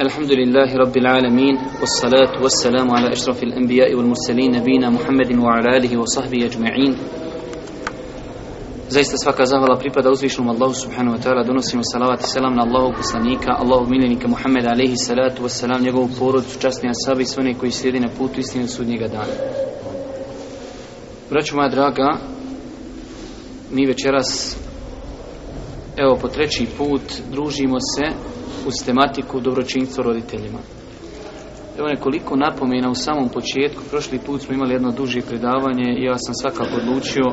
الحمد لله رب العالمين والصلاة والسلام على أشرف الأنبياء والمرسلين نبينا محمد وعلى آله وصحبه أجمعين Zaista svaka zahvala pripada uzvišnom Allahu subhanahu wa ta'ala Donosimo salavat i selam na Allahu poslanika Allahu miljenika Muhammeda alaihi salatu wa salam Njegovu porodcu, častni asabi i sve one koji slijedi na putu istine sudnjega dana Braću moja draga Mi večeras Evo po treći put Družimo se uz tematiku dobročinstvo roditeljima. Evo nekoliko napomena u samom početku. Prošli put smo imali jedno duže predavanje i ja sam svakako odlučio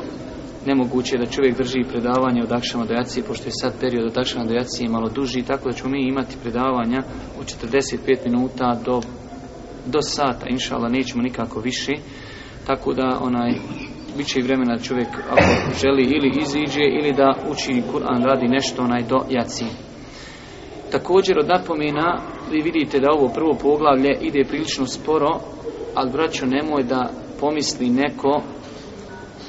nemoguće je da čovjek drži predavanje od Akšama do pošto je sad period od Akšama do malo duži, tako da ćemo mi imati predavanja od 45 minuta do, do sata, inšala, nećemo nikako više, tako da onaj, bit će i vremena da čovjek ako želi ili iziđe ili da uči Kur'an radi nešto onaj do Jacije. Također od napomena vi vidite da ovo prvo poglavlje ide prilično sporo, ali braćo nemoj da pomisli neko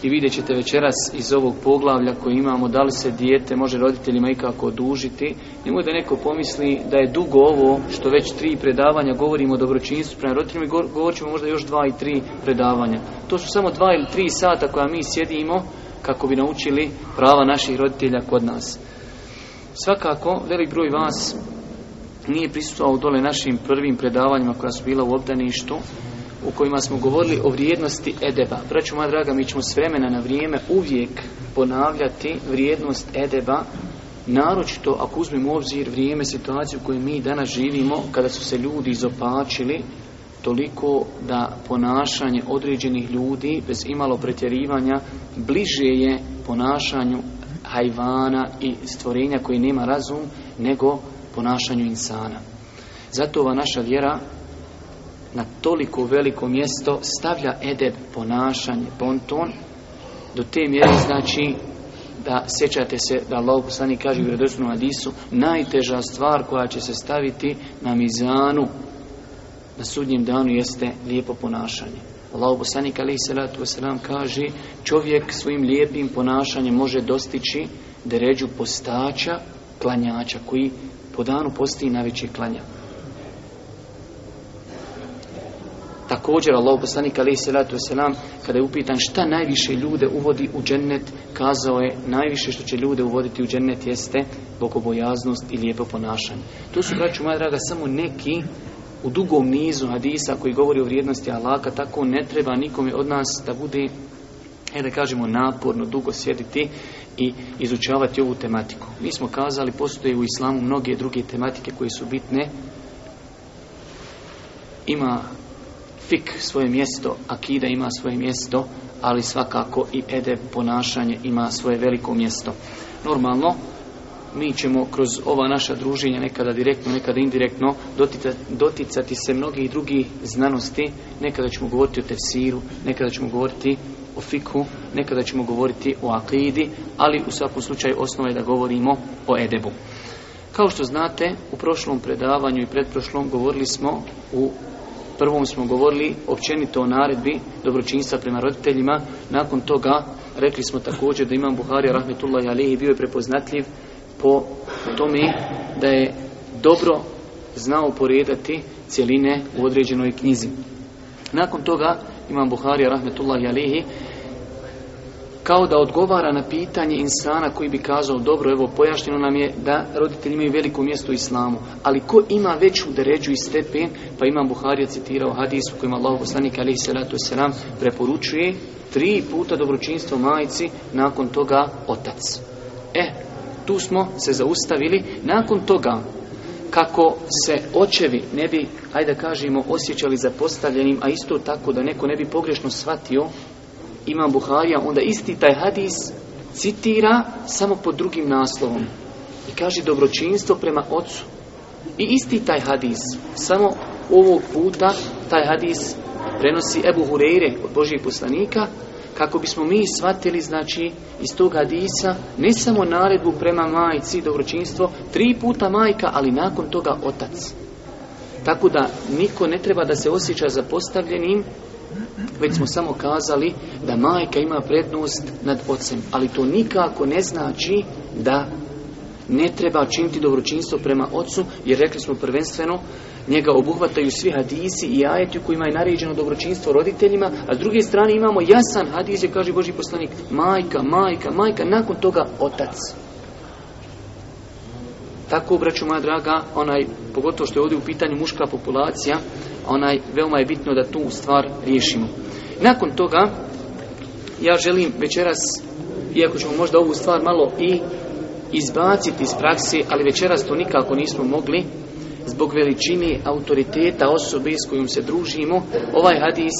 i vidjet ćete večeras iz ovog poglavlja koji imamo da li se dijete može roditeljima ikako odužiti. Nemoj da neko pomisli da je dugo ovo što već tri predavanja govorimo o dobročinstvu prema roditeljima i govorit ćemo možda još dva i tri predavanja. To su samo dva ili tri sata koja mi sjedimo kako bi naučili prava naših roditelja kod nas. Svakako, velik broj vas nije prisutovao dole našim prvim predavanjima koja su bila u obdaništu, u kojima smo govorili o vrijednosti edeba. Braću moja draga, mi ćemo s vremena na vrijeme uvijek ponavljati vrijednost edeba, naročito ako uzmemo u obzir vrijeme situaciju u kojoj mi danas živimo, kada su se ljudi izopačili, toliko da ponašanje određenih ljudi bez imalo pretjerivanja bliže je ponašanju hajvana i stvorenja koji nema razum, nego ponašanju insana. Zato ova naša vjera na toliko veliko mjesto stavlja edeb, ponašanje, ponton, do te mjere znači da sjećate se da Allah poslani kaže u vredosnom najteža stvar koja će se staviti na mizanu na sudnjem danu jeste lijepo ponašanje. Allah poslanik alaihi salatu wasalam kaže čovjek svojim lijepim ponašanjem može dostići deređu postača, klanjača koji po danu posti najveći klanja. Također Allah poslanik alaihi salatu wasalam kada je upitan šta najviše ljude uvodi u džennet kazao je najviše što će ljude uvoditi u džennet jeste bogobojaznost i lijepo ponašanje. Tu su braću moja draga samo neki u dugom nizu hadisa koji govori o vrijednosti alaka, tako ne treba nikome od nas da bude, e da kažemo, naporno dugo sjediti i izučavati ovu tematiku. Mi smo kazali, postoje u islamu mnoge druge tematike koje su bitne. Ima fik svoje mjesto, akida ima svoje mjesto, ali svakako i ede ponašanje ima svoje veliko mjesto. Normalno, mi ćemo kroz ova naša druženja nekada direktno, nekada indirektno doticati, doticati se mnogih drugih znanosti, nekada ćemo govoriti o tefsiru, nekada ćemo govoriti o fiku, nekada ćemo govoriti o akidi, ali u svakom slučaju osnova je da govorimo o edebu. Kao što znate, u prošlom predavanju i pretprošlom govorili smo, u prvom smo govorili općenito o naredbi dobročinstva prema roditeljima, nakon toga rekli smo također da imam Buharija i Alihi bio je prepoznatljiv po tome da je dobro znao poredati cjeline u određenoj knjizi. Nakon toga Imam Buharija rahmetullahi alihi kao da odgovara na pitanje insana koji bi kazao dobro, evo pojašnjeno nam je da roditelji imaju veliko mjesto u islamu, ali ko ima veću deređu i stepen, pa imam Buharija citirao hadis u kojem Allah poslanik alihi salatu selam preporučuje tri puta dobročinstvo majici, nakon toga otac. E, tu smo se zaustavili. Nakon toga, kako se očevi ne bi, ajde kažemo, osjećali zapostavljenim, a isto tako da neko ne bi pogrešno shvatio, Imam Buharija, onda isti taj hadis citira samo pod drugim naslovom. I kaže dobročinstvo prema ocu. I isti taj hadis, samo ovog puta taj hadis prenosi Ebu Hureyre od Božih poslanika, kako bismo mi shvatili znači iz tog hadisa ne samo naredbu prema majci dobročinstvo, tri puta majka, ali nakon toga otac. Tako da niko ne treba da se osjeća zapostavljenim, već smo samo kazali da majka ima prednost nad ocem, ali to nikako ne znači da ne treba činiti dobročinstvo prema ocu, jer rekli smo prvenstveno njega obuhvataju svi hadisi i ajeti u kojima je naređeno dobročinstvo roditeljima, a s druge strane imamo jasan hadis je kaže Boži poslanik majka, majka, majka, nakon toga otac. Tako, braću moja draga, onaj, pogotovo što je ovdje u pitanju muška populacija, onaj, veoma je bitno da tu stvar riješimo. Nakon toga, ja želim večeras, iako ćemo možda ovu stvar malo i izbaciti iz prakse, ali večeras to nikako nismo mogli, zbog veličine autoriteta osobe s kojom se družimo, ovaj hadis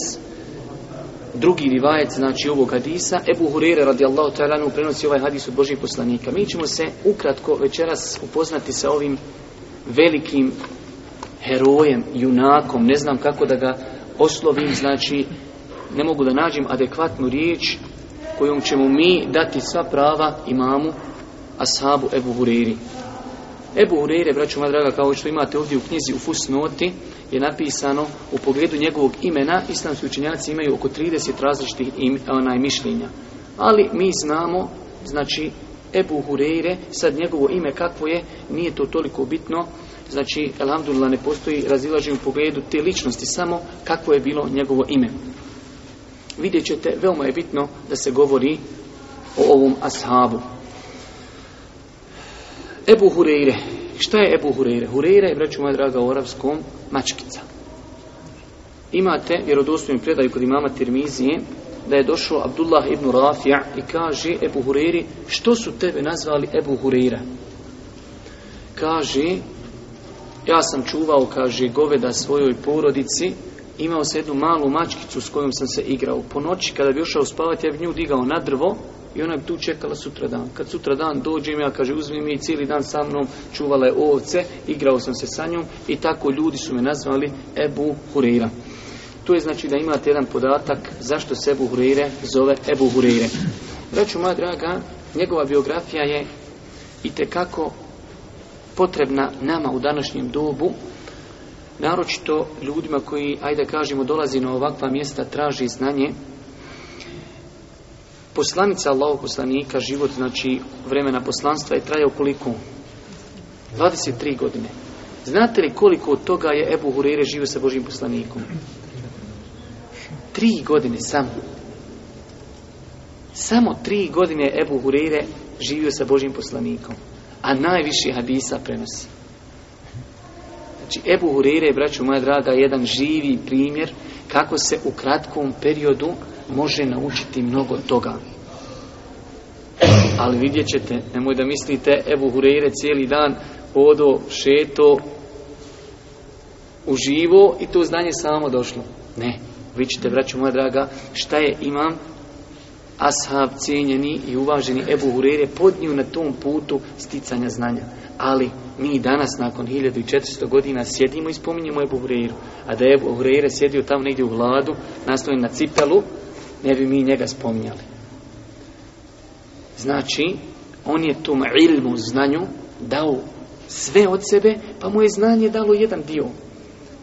drugi rivajec znači ovog hadisa, Ebu Hurire radijallahu ta'ala prenosi ovaj hadis od Božih poslanika. Mi ćemo se ukratko večeras upoznati sa ovim velikim herojem, junakom, ne znam kako da ga oslovim, znači ne mogu da nađem adekvatnu riječ kojom ćemo mi dati sva prava imamu ashabu Ebu Huriri. Ebu Urejre, braću moja draga, kao što imate ovdje u knjizi u Fusnoti, je napisano u pogledu njegovog imena, islamski učenjaci imaju oko 30 različitih im, onaj, mišljenja. Ali mi znamo, znači, Ebu Hureyre, sad njegovo ime kakvo je, nije to toliko bitno, znači, Elhamdulillah, ne postoji razilaženje u pogledu te ličnosti, samo kakvo je bilo njegovo ime. Vidjet ćete, veoma je bitno da se govori o ovom ashabu. Ebu Hureyre. Šta je Ebu Hureyre? Hureyre je, braću moja draga, u mačkica. Imate vjerodostojnu predaju kod imama Tirmizije da je došao Abdullah ibn Rafija i kaže Ebu Hureyri što su tebe nazvali Ebu Hureyra? Kaže ja sam čuvao, kaže, goveda svojoj porodici imao sam jednu malu mačkicu s kojom sam se igrao. Po noći kada bi ušao spavati, ja bi nju digao na drvo i ona bi tu čekala sutra dan. Kad sutra dan dođem, ja kaže uzmi mi cijeli dan sa mnom, čuvala je ovce, igrao sam se sa njom i tako ljudi su me nazvali Ebu Hurira. To je znači da imate jedan podatak zašto se Ebu Hurire zove Ebu Hurire. Reću, moja draga, njegova biografija je i kako potrebna nama u današnjem dobu, naročito ljudima koji, ajde kažemo, dolazi na ovakva mjesta, traži znanje, poslanica Allahog poslanika, život, znači vremena poslanstva je trajao koliko? 23 godine. Znate li koliko od toga je Ebu Hurere živio sa Božim poslanikom? Tri godine samo. Samo tri godine Ebu Hurere živio sa Božim poslanikom. A najviše hadisa prenosi. Znači, Ebu Hurere, braću moja draga, jedan živi primjer kako se u kratkom periodu može naučiti mnogo toga. Ali vidjet ćete, nemoj da mislite, Ebu Hureyre cijeli dan odo, šeto, uživo i to znanje samo došlo. Ne, vi ćete, braću moja draga, šta je imam ashab cijenjeni i uvaženi Ebu Hurere podniju na tom putu sticanja znanja. Ali mi danas nakon 1400 godina sjedimo i spominjemo Ebu Hureiru. A da je Ebu Hurere sjedio tamo negdje u vladu, nastojen na cipelu, ne bi mi njega spominjali. Znači, on je tom ilmu, znanju, dao sve od sebe, pa mu je znanje dalo jedan dio.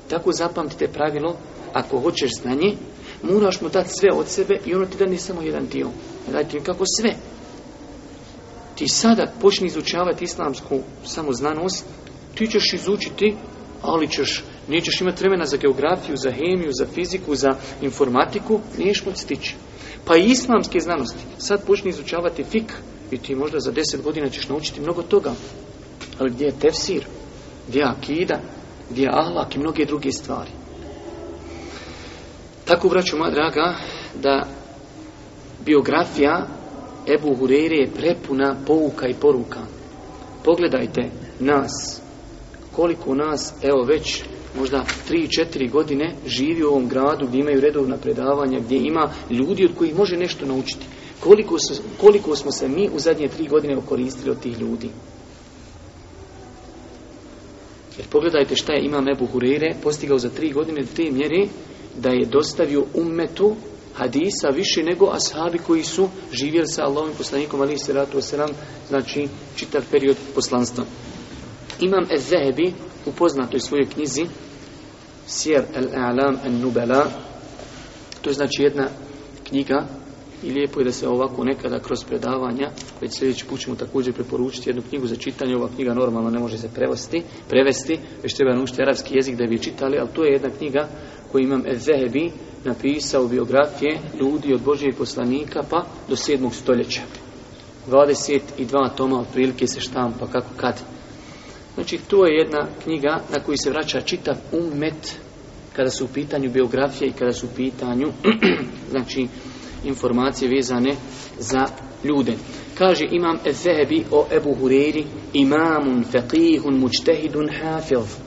Tako zapamtite pravilo, ako hoćeš znanje, moraš mu dati sve od sebe i ono ti da ne samo jedan dio. Dajte kako sve. Ti sada počni izučavati islamsku samoznanost, ti ćeš izučiti ali ćeš, nećeš imati vremena za geografiju, za hemiju, za fiziku, za informatiku, niješ moći stići. Pa i islamske znanosti. Sad počni izučavati fik i ti možda za deset godina ćeš naučiti mnogo toga. Ali gdje je tefsir, gdje je akida, gdje je ahlak i mnoge druge stvari. Tako, vraću moja draga, da biografija Ebu Hureyre je prepuna pouka i poruka. Pogledajte nas, koliko nas, evo već možda 3-4 godine živi u ovom gradu gdje imaju redovna predavanja, gdje ima ljudi od kojih može nešto naučiti. Koliko, koliko smo se mi u zadnje tri godine okoristili od tih ljudi? Jer pogledajte šta je Imam Ebu Hureyre postigao za tri godine do te mjeri da je dostavio ummetu hadisa više nego ashabi koji su živjeli sa Allahom poslanikom ali se ratu znači čitav period poslanstva. Imam Ezehebi u poznatoj svojoj knjizi Sjer al-A'lam al nubela to je znači jedna knjiga i lijepo je da se ovako nekada kroz predavanja, već sljedeći put ćemo također preporučiti jednu knjigu za čitanje, ova knjiga normalno ne može se prevesti, prevesti već treba naučiti arapski jezik da bi je čitali, ali to je jedna knjiga koju imam Ezehebi napisao biografije ljudi od Božijeg poslanika pa do 7. stoljeća. 22 toma otprilike se štampa kako kad Znači, to je jedna knjiga na koju se vraća čitav umet kada su u pitanju biografije i kada su u pitanju znači, informacije vezane za ljude. Kaže imam Ezehebi o Ebu Hureyri imamun, faqihun, mučtehidun, hafiz.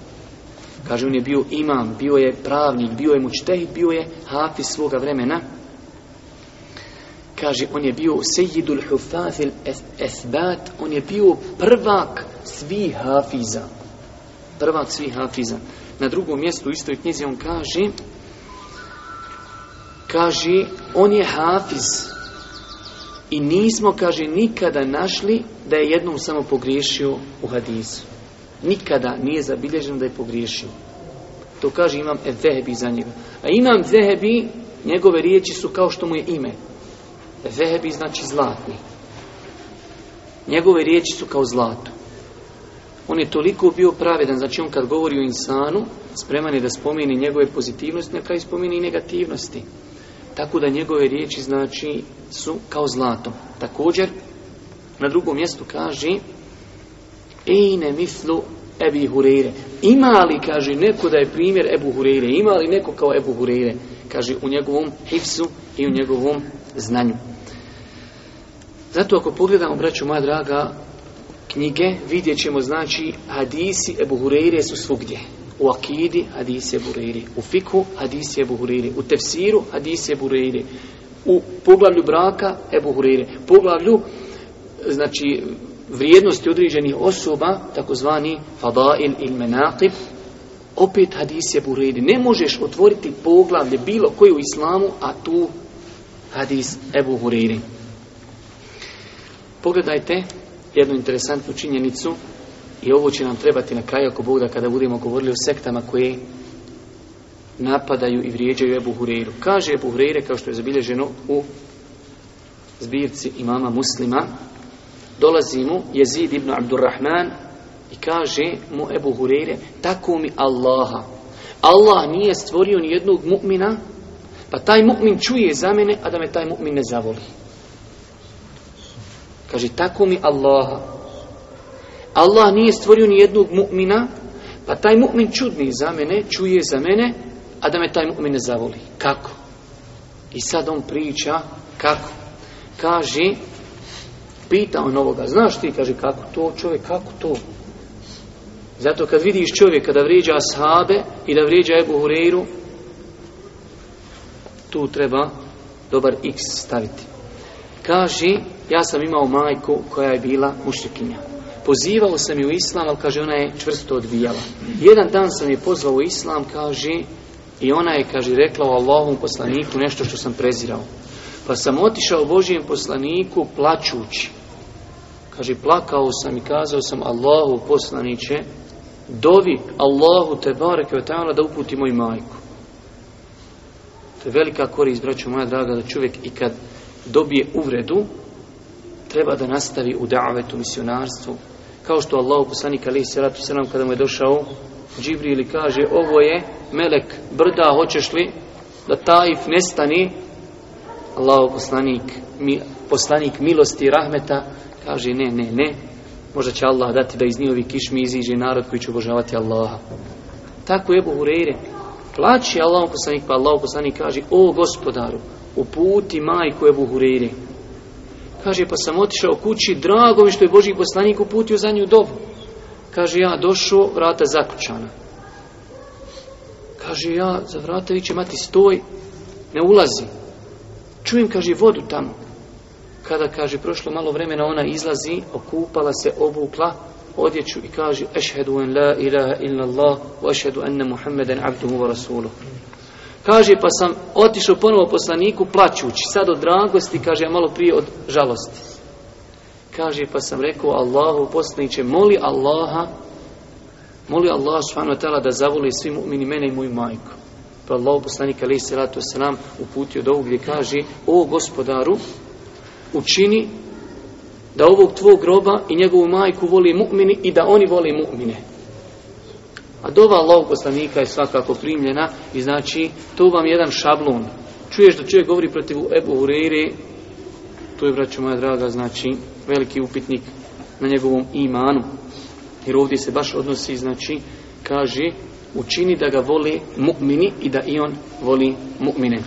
Kaže, on je bio imam, bio je pravnik, bio je mučtehid, bio je hafiz svoga vremena. Kaže, on je bio sejidul hufazil esbat, on je bio prvak svih hafiza. prva svih hafiza. Na drugom mjestu u istoj knjizi on kaže kaže on je hafiz i nismo, kaže, nikada našli da je jednom samo pogriješio u hadisu. Nikada nije zabilježeno da je pogriješio. To kaže imam Evehebi za njega. A imam Zehebi, njegove riječi su kao što mu je ime. Zehebi znači zlatni. Njegove riječi su kao zlato. On je toliko bio pravedan, znači on kad govori o insanu, spreman je da spomeni njegove pozitivnosti, neka i spomeni i negativnosti. Tako da njegove riječi znači su kao zlato. Također, na drugom mjestu kaže ne mislu Ebi Hureyre. Ima li, kaže, neko da je primjer Ebu Hureyre? Ima li neko kao Ebu Hureyre? Kaže, u njegovom hipsu i u njegovom znanju. Zato ako pogledamo, braću moja draga, knjige vidjet ćemo znači hadisi Ebu Hureyre su svugdje. U akidi hadisi Ebu Hureyre, u fiku hadisi Ebu Hureyre, u tefsiru hadisi Ebu Hureyre, u poglavlju braka Ebu Hureyre, poglavlju znači vrijednosti određenih osoba, takozvani fadail il menaqib, opet hadisi Ebu Hureyre. Ne možeš otvoriti poglavlje bilo koje u islamu, a tu hadis Ebu Hureyre. Pogledajte jednu interesantnu činjenicu i ovo će nam trebati na kraju ako Bog da kada budemo govorili o sektama koje napadaju i vrijeđaju Ebu Hureyru. Kaže Ebu Hureyre, kao što je zabilježeno u zbirci imama muslima, dolazi mu Jezid ibn Abdurrahman i kaže mu Ebu Hureyre, tako mi Allaha. Allah nije stvorio ni jednog mu'mina, pa taj mu'min čuje za mene, a da me taj mu'min ne zavoli. Kaže, tako mi Allaha. Allah nije stvorio ni jednog mu'mina, pa taj mu'min čudni za mene, čuje za mene, a da me taj mu'min ne zavoli. Kako? I sad on priča, kako? Kaže, pita on ovoga, znaš ti, kaže, kako to čovjek, kako to? Zato kad vidiš čovjeka da vrijeđa ashabe i da vrijeđa Ebu Hureyru, tu treba dobar x staviti. Kaže, ja sam imao majku koja je bila mušrikinja. Pozivao sam ju u islam, ali kaže, ona je čvrsto odbijala. Jedan dan sam je pozvao u islam, kaže, i ona je, kaže, rekla o Allahovom poslaniku nešto što sam prezirao. Pa sam otišao Božijem poslaniku plaćući. Kaže, plakao sam i kazao sam Allahu poslaniće, dovi Allahu te bareke da uputi moju majku. To je velika korist, braćo moja draga, da čovjek i kad dobije uvredu, treba da nastavi u davetu, misionarstvu. Kao što Allah poslanik ratu se selam kada mu je došao Džibril ili kaže ovo je melek brda, hoćeš li da Taif nestani? Allah poslanik, mi, poslanik milosti i rahmeta kaže ne, ne, ne. Možda će Allah dati da iz njihovi kišmi iziđe narod koji će obožavati Allaha. Tako je Buhureire Plaći Allah poslanik, pa Allah poslanik kaže, o gospodaru, uputi majku Ebu Hureyre Kaže, pa sam otišao kući, drago mi što je Boži poslanik uputio za nju dobu. Kaže, ja došao, vrata zaključana. Kaže, ja za vrata viće, mati, stoj, ne ulazi. Čujem, kaže, vodu tamo. Kada, kaže, prošlo malo vremena, ona izlazi, okupala se, obukla, odjeću i kaže, ešhedu en la ilaha illallah, ašhedu enne muhammeden abduhu wa rasuluhu. Kaže, pa sam otišao ponovo poslaniku plaćući, sad od dragosti, kaže, a malo prije od žalosti. Kaže, pa sam rekao Allahu poslaniće, moli Allaha, moli Allah tela da zavoli svi mu'mini mene i moju majku. Pa Allah poslanik se se nam uputio do ovog gdje kaže, o gospodaru, učini da ovog tvog groba i njegovu majku voli mu'mini i da oni voli mu'mine. A dova Allahog poslanika je svakako primljena i znači to vam je jedan šablon. Čuješ da čovjek govori protiv Ebu Hureyre, to je, braćo moja draga, znači veliki upitnik na njegovom imanu. Jer ovdje se baš odnosi, znači, kaže, učini da ga voli mu'mini i da i on voli mu'mine.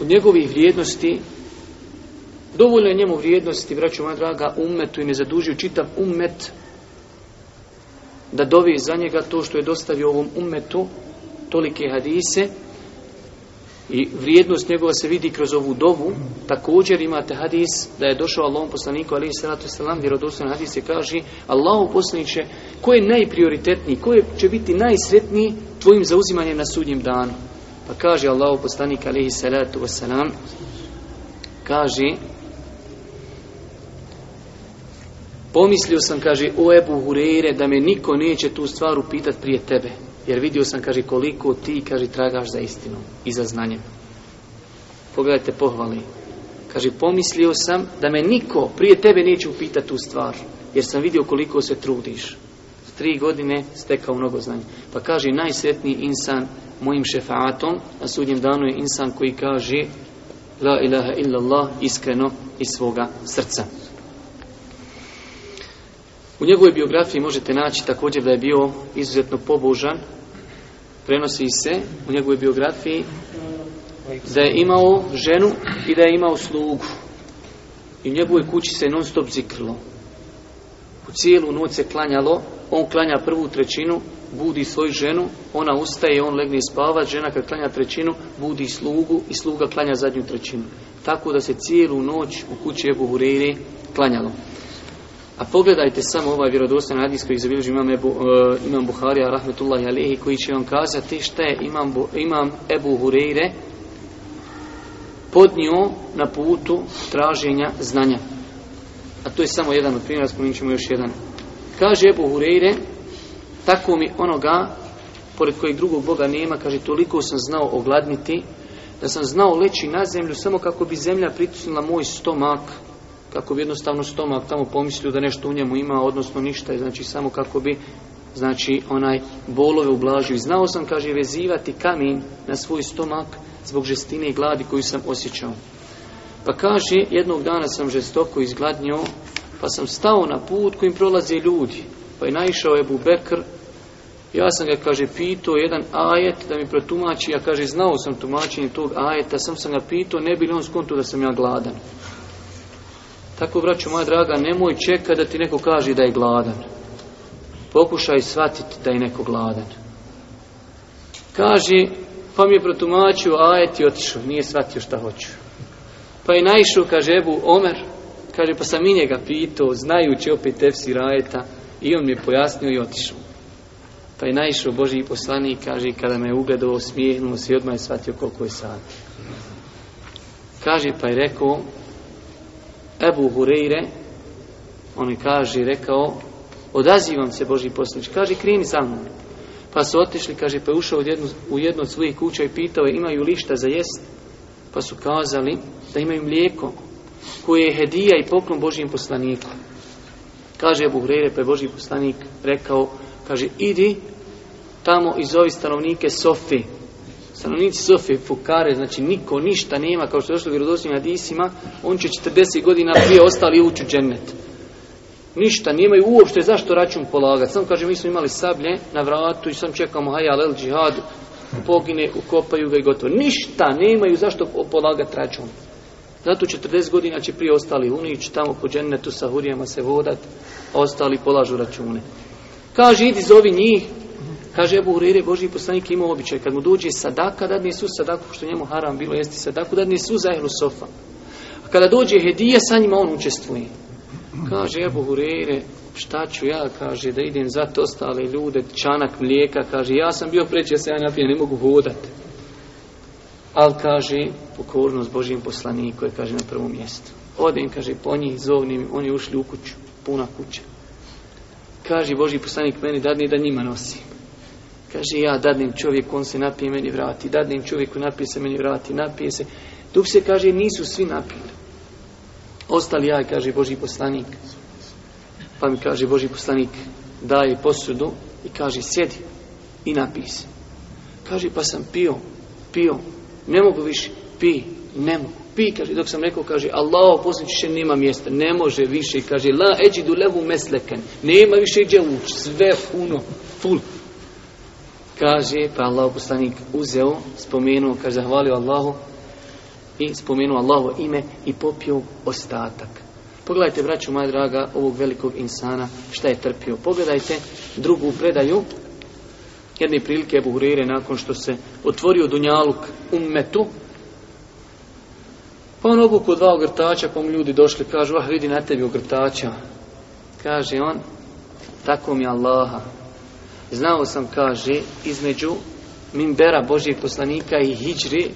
Od njegovih vrijednosti, dovoljno je njemu vrijednosti, braćo moja draga, ummetu i ne zadužio čitav umet da dovi za njega to što je dostavio ovom umetu, tolike hadise, i vrijednost njegova se vidi kroz ovu dovu. Također imate hadis da je došao Allahom poslaniku alaihi salatu wasalam, vjerodostan hadis se kaže Allahom poslaniće, ko je najprioritetniji, ko će biti najsretniji tvojim zauzimanjem na sudnjem danu. Pa kaže Allahom poslanik alaihi salatu wasalam, kaže Pomislio sam, kaže, o Ebu Hureyre, da me niko neće tu stvar upitati prije tebe. Jer vidio sam, kaže, koliko ti, kaže, tragaš za istinu i za znanje. Pogledajte pohvali. Kaže, pomislio sam da me niko prije tebe neće upitati tu stvar. Jer sam vidio koliko se trudiš. S tri godine stekao mnogo znanja. Pa kaže, najsretniji insan mojim šefaatom, na sudnjem danu je insan koji kaže La ilaha illallah iskreno iz svoga srca. U njegovoj biografiji možete naći također da je bio izuzetno pobožan. Prenosi se u njegovoj biografiji da je imao ženu i da je imao slugu. I u njegovoj kući se non stop zikrilo. U cijelu noć se klanjalo, on klanja prvu trećinu, budi svoju ženu, ona ustaje, on legne i spava, žena kad klanja trećinu, budi slugu i sluga klanja zadnju trećinu. Tako da se cijelu noć u kući Ebu Hureyri klanjalo. A pogledajte samo ovaj vjerodostan hadis koji zabilježi imam, Ebu, e, imam Buharija, rahmetullahi alihi, koji će vam kazati šta je imam, imam Ebu Hureyre podnio na putu traženja znanja. A to je samo jedan od primjera, spomenut ćemo još jedan. Kaže Ebu Hureyre, tako mi onoga, pored kojeg drugog Boga nema, kaže, toliko sam znao ogladniti, da sam znao leći na zemlju samo kako bi zemlja pritisnula moj stomak, kako bi jednostavno stomak tamo pomislio da nešto u njemu ima, odnosno ništa, znači samo kako bi znači onaj bolove ublažio. I znao sam, kaže, vezivati kamen na svoj stomak zbog žestine i gladi koju sam osjećao. Pa kaže, jednog dana sam žestoko izgladnio, pa sam stao na put kojim prolaze ljudi. Pa je naišao Ebu Bekr, ja sam ga, kaže, pitao jedan ajet da mi protumači, ja kaže, znao sam tumačenje tog ajeta, sam sam ga pitao, ne bi li on skonto da sam ja gladan. Tako, braću moja draga, nemoj čekati da ti neko kaže da je gladan. Pokušaj shvatiti da je neko gladan. Kaži, pa mi je protumačio, a je ti otišao, nije shvatio šta hoću. Pa je naišao, kaže Ebu Omer, kaže, pa sam i njega pitao, znajući opet tefsi rajeta, i on mi je pojasnio i otišao. Pa je naišao Boži poslanik, kaže, kada me je ugledao, smijehnuo se i odmah je shvatio koliko je sati. Kaže, pa je rekao, Ebu Hureyre, on kaže, rekao, odazivam se Boži poslanič, kaže, kreni sa mnom. Pa su otišli, kaže, pa je ušao u jednu, od svojih kuća i pitao je, imaju lišta za jest? Pa su kazali da imaju mlijeko, koje je hedija i poklon Božijem poslaniku. Kaže Ebu Hureyre, pa je Božji poslanik rekao, kaže, idi tamo i zovi stanovnike Sofi, stanovnici Sofije Fukare, znači niko ništa nema, kao što je došlo u vjerodostojnim hadisima, on će 40 godina prije ostali ući u džennet. Ništa, nemaju uopšte zašto račun polagati. Samo kaže, mi smo imali sablje na vratu i sam čekamo haj, el džihad, pogine, ukopaju ga i gotovo. Ništa nemaju zašto polagati račun. Zato 40 godina će prije ostali unići, tamo po džennetu sa hurijama se vodat, a ostali polažu račune. Kaže, idi zovi njih, Kaže Ebu Hurire, Boži poslanik imao običaj, kad mu dođe sadaka, dadni su sadaku, što njemu haram bilo jesti sadaku, dadni su za sofa. A kada dođe hedije sa njima on učestvuje. Kaže Ebu Hurire, šta ću ja, kaže, da idem za ostale ljude, čanak mlijeka, kaže, ja sam bio preće, se ja napijem, ne mogu hodati. Al kaže, pokornost Božijem poslaniku je, kaže, na prvom mjestu. Odem, kaže, po njih, zovnim, oni ušli u kuću, puna kuća. Kaže, Božji poslanik meni dadni da njima nosi. Kaže, ja dadnim čovjeku, on se napije, meni vrati. Dadnim čovjeku, napije se, meni vrati, napije se. Dok se, kaže, nisu svi napili. Ostali ja, kaže Boži poslanik. Pa mi kaže Boži poslanik, daje posudu i kaže, sjedi i se. Kaže, pa sam pio, pio, ne mogu više, pi, ne mogu. Pi, kaže, dok sam rekao, kaže, Allah še nema mjesta, ne može više, kaže, la eđidu levu mesleken, nema više gdje ući, sve puno, full. Kaže, pa Allah poslanik uzeo, spomenuo, kaže, zahvalio Allahu i spomenuo Allahu ime i popio ostatak. Pogledajte, braću moja draga, ovog velikog insana, šta je trpio. Pogledajte drugu predaju, jedne prilike Ebu nakon što se otvorio Dunjaluk metu, pa on obuku dva ogrtača, pa mu ljudi došli, kažu, ah, vidi na tebi ogrtača. Kaže on, tako mi Allaha, Znao sam, kaže, između mimbera Božijeg poslanika i hijđri,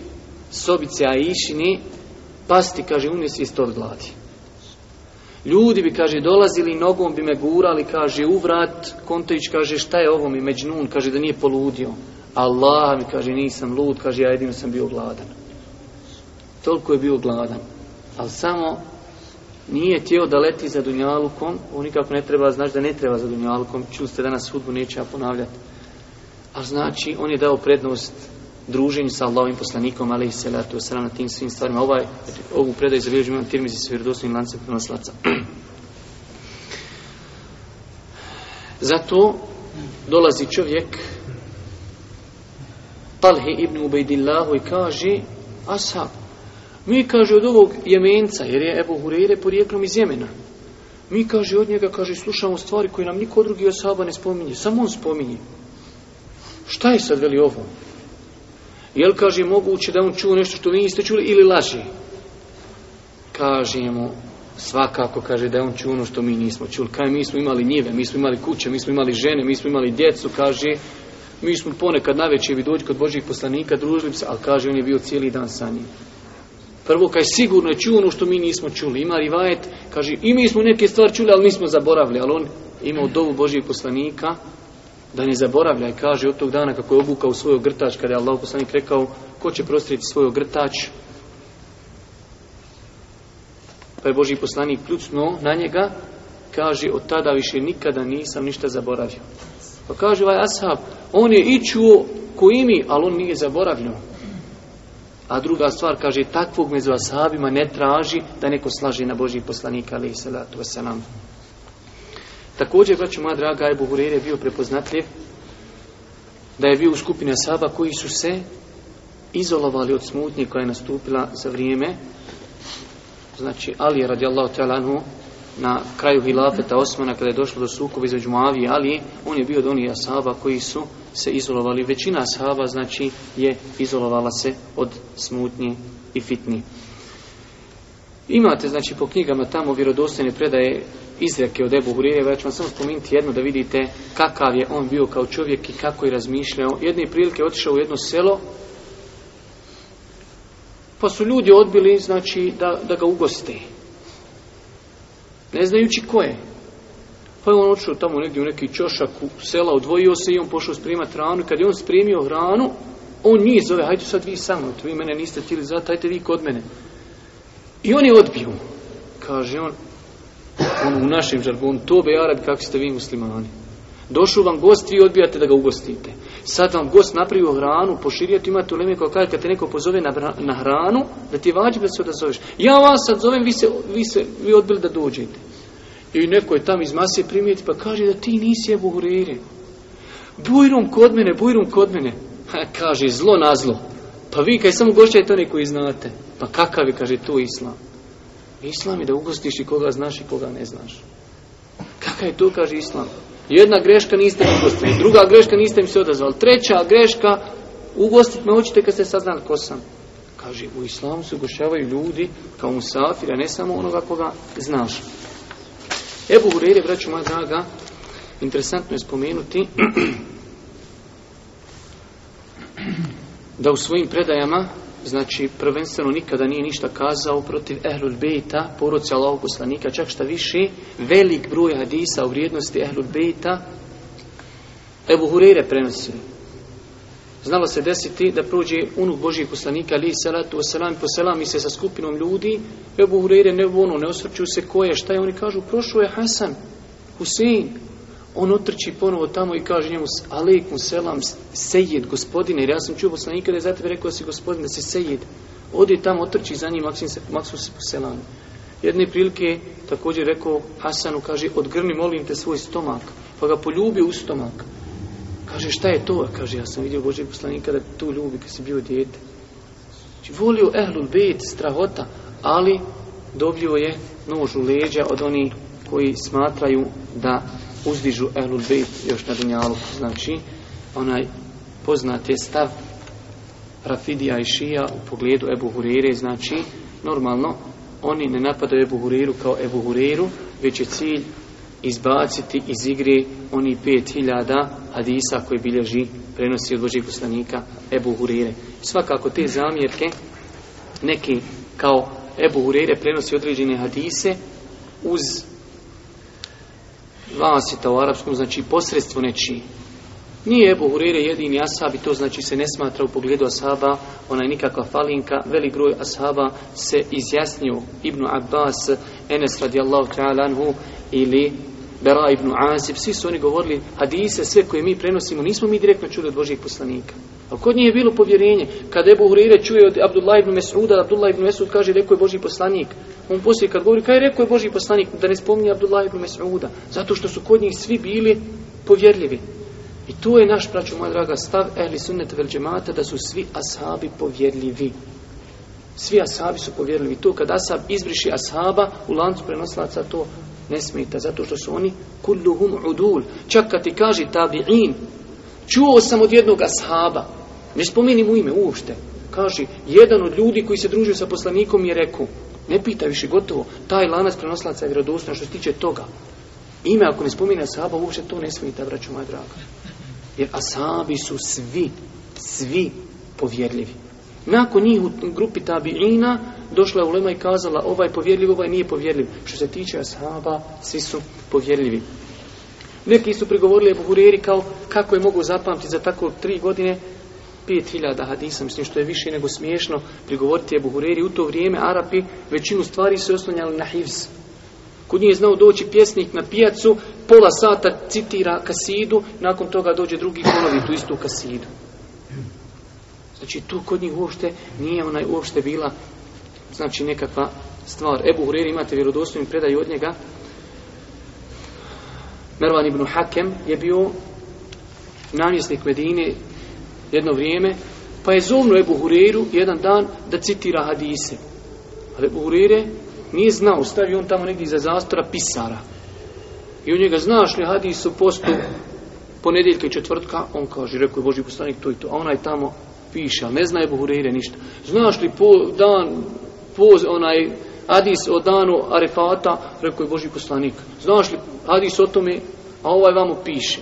sobice Aišini, pasti, kaže, iz od gladi. Ljudi bi, kaže, dolazili nogom bi me gurali, kaže, u vrat, Kontović kaže, šta je ovo mi, Međnun, kaže, da nije poludio. Allah mi kaže, nisam lud, kaže, ja jedino sam bio gladan. Toliko je bio gladan. Ali samo nije htio da leti za Dunjalukom, on nikako ne treba, znaš da ne treba za Dunjalukom, čuli ste danas sudbu, neće ja ponavljati. a znači, on je dao prednost druženju sa Allahovim poslanikom, ali i selatu sram na tim svim stvarima. Ovaj, ovu predaju zabilježimo imam tirmizi sa vjerodosnim lancem prenoslaca. Zato dolazi čovjek Talhi ibn Ubejdillahu i kaže Ashab, mi, kaže, od ovog jemenca, jer je Ebu Hureyre porijeklom iz Jemena. Mi, kaže, od njega, kaže, slušamo stvari koje nam niko drugi od ne spominje. Samo on spominje. Šta je sad veli ovo? Jel, kaže, moguće da on čuo nešto što vi niste čuli ili laži? Kažemo, svakako kaže da je on čuo ono što mi nismo čuli. Kaj mi smo imali njive, mi smo imali kuće, mi smo imali žene, mi smo imali djecu, kaže mi smo ponekad na večer kod Božih poslanika, družili se, ali kaže on je bio cijeli dan sa njim. Prvo, kaj sigurno je čuo ono što mi nismo čuli. Ima rivajet, kaže, i mi smo neke stvari čuli, ali nismo zaboravili. Ali on imao dovu Božijeg poslanika, da ne zaboravlja i kaže od tog dana kako je obukao svoj ogrtač, kada je Allah poslanik rekao, ko će prostriti svoj ogrtač? Pa je Božji poslanik ključno na njega, kaže, od tada više nikada nisam ništa zaboravio. Pa kaže ovaj ashab, on je i čuo ko ali on nije zaboravljeno. A druga stvar, kaže, takvog među ashabima ne traži da neko slaže na Božji poslanika, ali i salatu wasalam. Također, braću moja draga, Ebu Hureyre je bio prepoznatljiv da je bio u skupini ashaba koji su se izolovali od smutnje koja je nastupila za vrijeme. Znači, Ali je radijallahu ta'ala na kraju hilafeta Osmana kada je došlo do sukoba između Mavije, Ali, on je bio od onih ashaba koji su se izolovali. Većina ashaba znači je izolovala se od smutnje i fitni. Imate znači po knjigama tamo vjerodostojne predaje izreke od Ebu Hurire, ja ću vam samo spomenuti jedno da vidite kakav je on bio kao čovjek i kako je razmišljao. Jedne prilike otišao u jedno selo pa su ljudi odbili znači da, da ga ugoste. Ne znajući ko je. Pa je on otišao tamo negdje u neki čošak u sela, odvojio se i on pošao spremati hranu. Kad je on spremio hranu, on njih zove, hajde sad vi sa mnom, vi mene niste htjeli zvati, hajde vi kod mene. I on je odbio. Kaže on, on u našem žargonu, tobe Arab, kako ste vi muslimani. Došao vam gost, vi odbijate da ga ugostite. Sad vam gost napravio hranu, poširjet imate uleme koja kaže kad te neko pozove na, na hranu, da ti je vađi da se odazoveš. Ja vas sad zovem, vi, se, vi, se, vi odbili da dođete. I neko je tam iz masije primijeti pa kaže da ti nisi je buhurire. Bujrum kod mene, bujrum kod mene. Ha, kaže, zlo na zlo. Pa vi kaj samo gošćajte one koji znate. Pa kakav je, kaže, tu islam. Islam je da ugostiš i koga znaš i koga ne znaš. Kakav je to, kaže islam. Jedna greška niste mi ugostili, druga greška niste mi se odazvali, treća greška, ugostit me hoćete kad ste saznali ko sam. Kaže, u islamu se ugošavaju ljudi kao musafir, a ne samo onoga koga znaš. Ebu Hureyre, braću moja draga, interesantno je spomenuti da u svojim predajama znači prvenstveno nikada nije ništa kazao protiv Ehlul Bejta, poroci Allahog poslanika, čak šta više, velik broj hadisa u vrijednosti Ehlul Bejta Ebu Hureyre prenosi. Znalo se desiti da prođe unuk Božijeg poslanika ali salatu wasalam po selam se sa skupinom ljudi Ebu Hureyre ne ono, ne osvrćuju se koje, šta je, oni kažu prošao je Hasan, Husein, on otrči ponovo tamo i kaže njemu, aleikum selam, sejid, gospodine, jer ja sam čuo poslanika da je za rekao da si gospodin, da si Odi tamo, otrči za njim, maksim se, Jedne prilike također rekao Hasanu, kaže, odgrni molim te svoj stomak, pa ga poljubi u stomak. Kaže, šta je to? Kaže, ja sam vidio Božeg poslanika da tu ljubi kad si bio djete. Znači, volio ehlul bejt, strahota, ali dobio je nož u leđa od onih koji smatraju da uzdižu Ehlul još na Dunjalu. Znači, onaj poznat je stav Rafidija i Šija u pogledu Ebu Hurire, znači, normalno, oni ne napadaju Ebu Huriru kao Ebu Huriru, već je cilj izbaciti iz igre oni pet hiljada hadisa koji bilježi, prenosi od Božih poslanika Ebu Hurire. Svakako te zamjerke, neki kao Ebu Hurire prenosi određene hadise uz vasita u arapskom znači posredstvo nečiji. Nije Ebu Hurere jedini ashab i to znači se ne smatra u pogledu ashaba, ona je nikakva falinka, velik groj ashaba se izjasnio ibn Abbas, Enes radijallahu ta'ala anhu ili Bera ibn Azib, svi su oni govorili hadise, sve koje mi prenosimo, nismo mi direktno čuli od Božih poslanika. Ali kod njih je bilo povjerenje. Kada Ebu Hurire čuje od Abdullah ibn Mes'uda, Abdullah ibn Mes'ud kaže, rekao je Boži poslanik. On poslije kad govori, kaj je rekao je Boži poslanik, da ne spominje Abdullah ibn Mes'uda. Zato što su kod njih svi bili povjerljivi. I to je naš, praću moja draga, stav ehli sunnet velđemata da su svi ashabi povjerljivi. Svi ashabi su povjerljivi. To kada ashab izbriši ashaba, u lancu prenoslaca to ne smijete zato što su oni kulluhum udul. Čak kad ti kaže tabi'in, Čuo sam od jednog ashaba, ne spominjem mu ime uopšte, kaže, jedan od ljudi koji se družio sa poslanikom je rekao, ne pita više gotovo, taj lanac prenoslaca je vjerodostan što se tiče toga. Ime, ako ne spominje ashaba, uopšte to ne smijete, braću moja draga. Jer ashabi su svi, svi povjerljivi. Nakon njih u grupi tabiina došla je ulema i kazala ovaj povjerljiv, ovaj nije povjerljiv. Što se tiče ashaba, svi su povjerljivi. Neki su prigovorili Ebu Hureri kao kako je mogu zapamtiti za tako tri godine 5000 hadisa, mislim što je više nego smiješno prigovoriti Ebu Hureri. U to vrijeme Arapi većinu stvari se oslanjali na hivz. Kod nje je znao doći pjesnik na pijacu, pola sata citira kasidu, nakon toga dođe drugi ponovi tu istu kasidu. Znači tu kod njih uopšte nije ona uopšte bila znači nekakva stvar. Ebu Hureri imate vjerodostojnu predaju od njega Mervan ibn Hakem je bio namjesnik Medine jedno vrijeme, pa je zovno Ebu Hureru jedan dan da citira hadise. Ali Ebu nije znao, stavio on tamo negdje iza zastora pisara. I u njega, znaš li hadis posto, postu ponedjeljka i četvrtka? On kaže, rekao je Boži poslanik to i to. A onaj tamo piše, ali ne zna Ebu Hurere ništa. Znaš li po, dan, po, onaj Adis o danu Arefata, rekao je Boži poslanik. Znaš li hadis o tome? A ovaj vamo piše.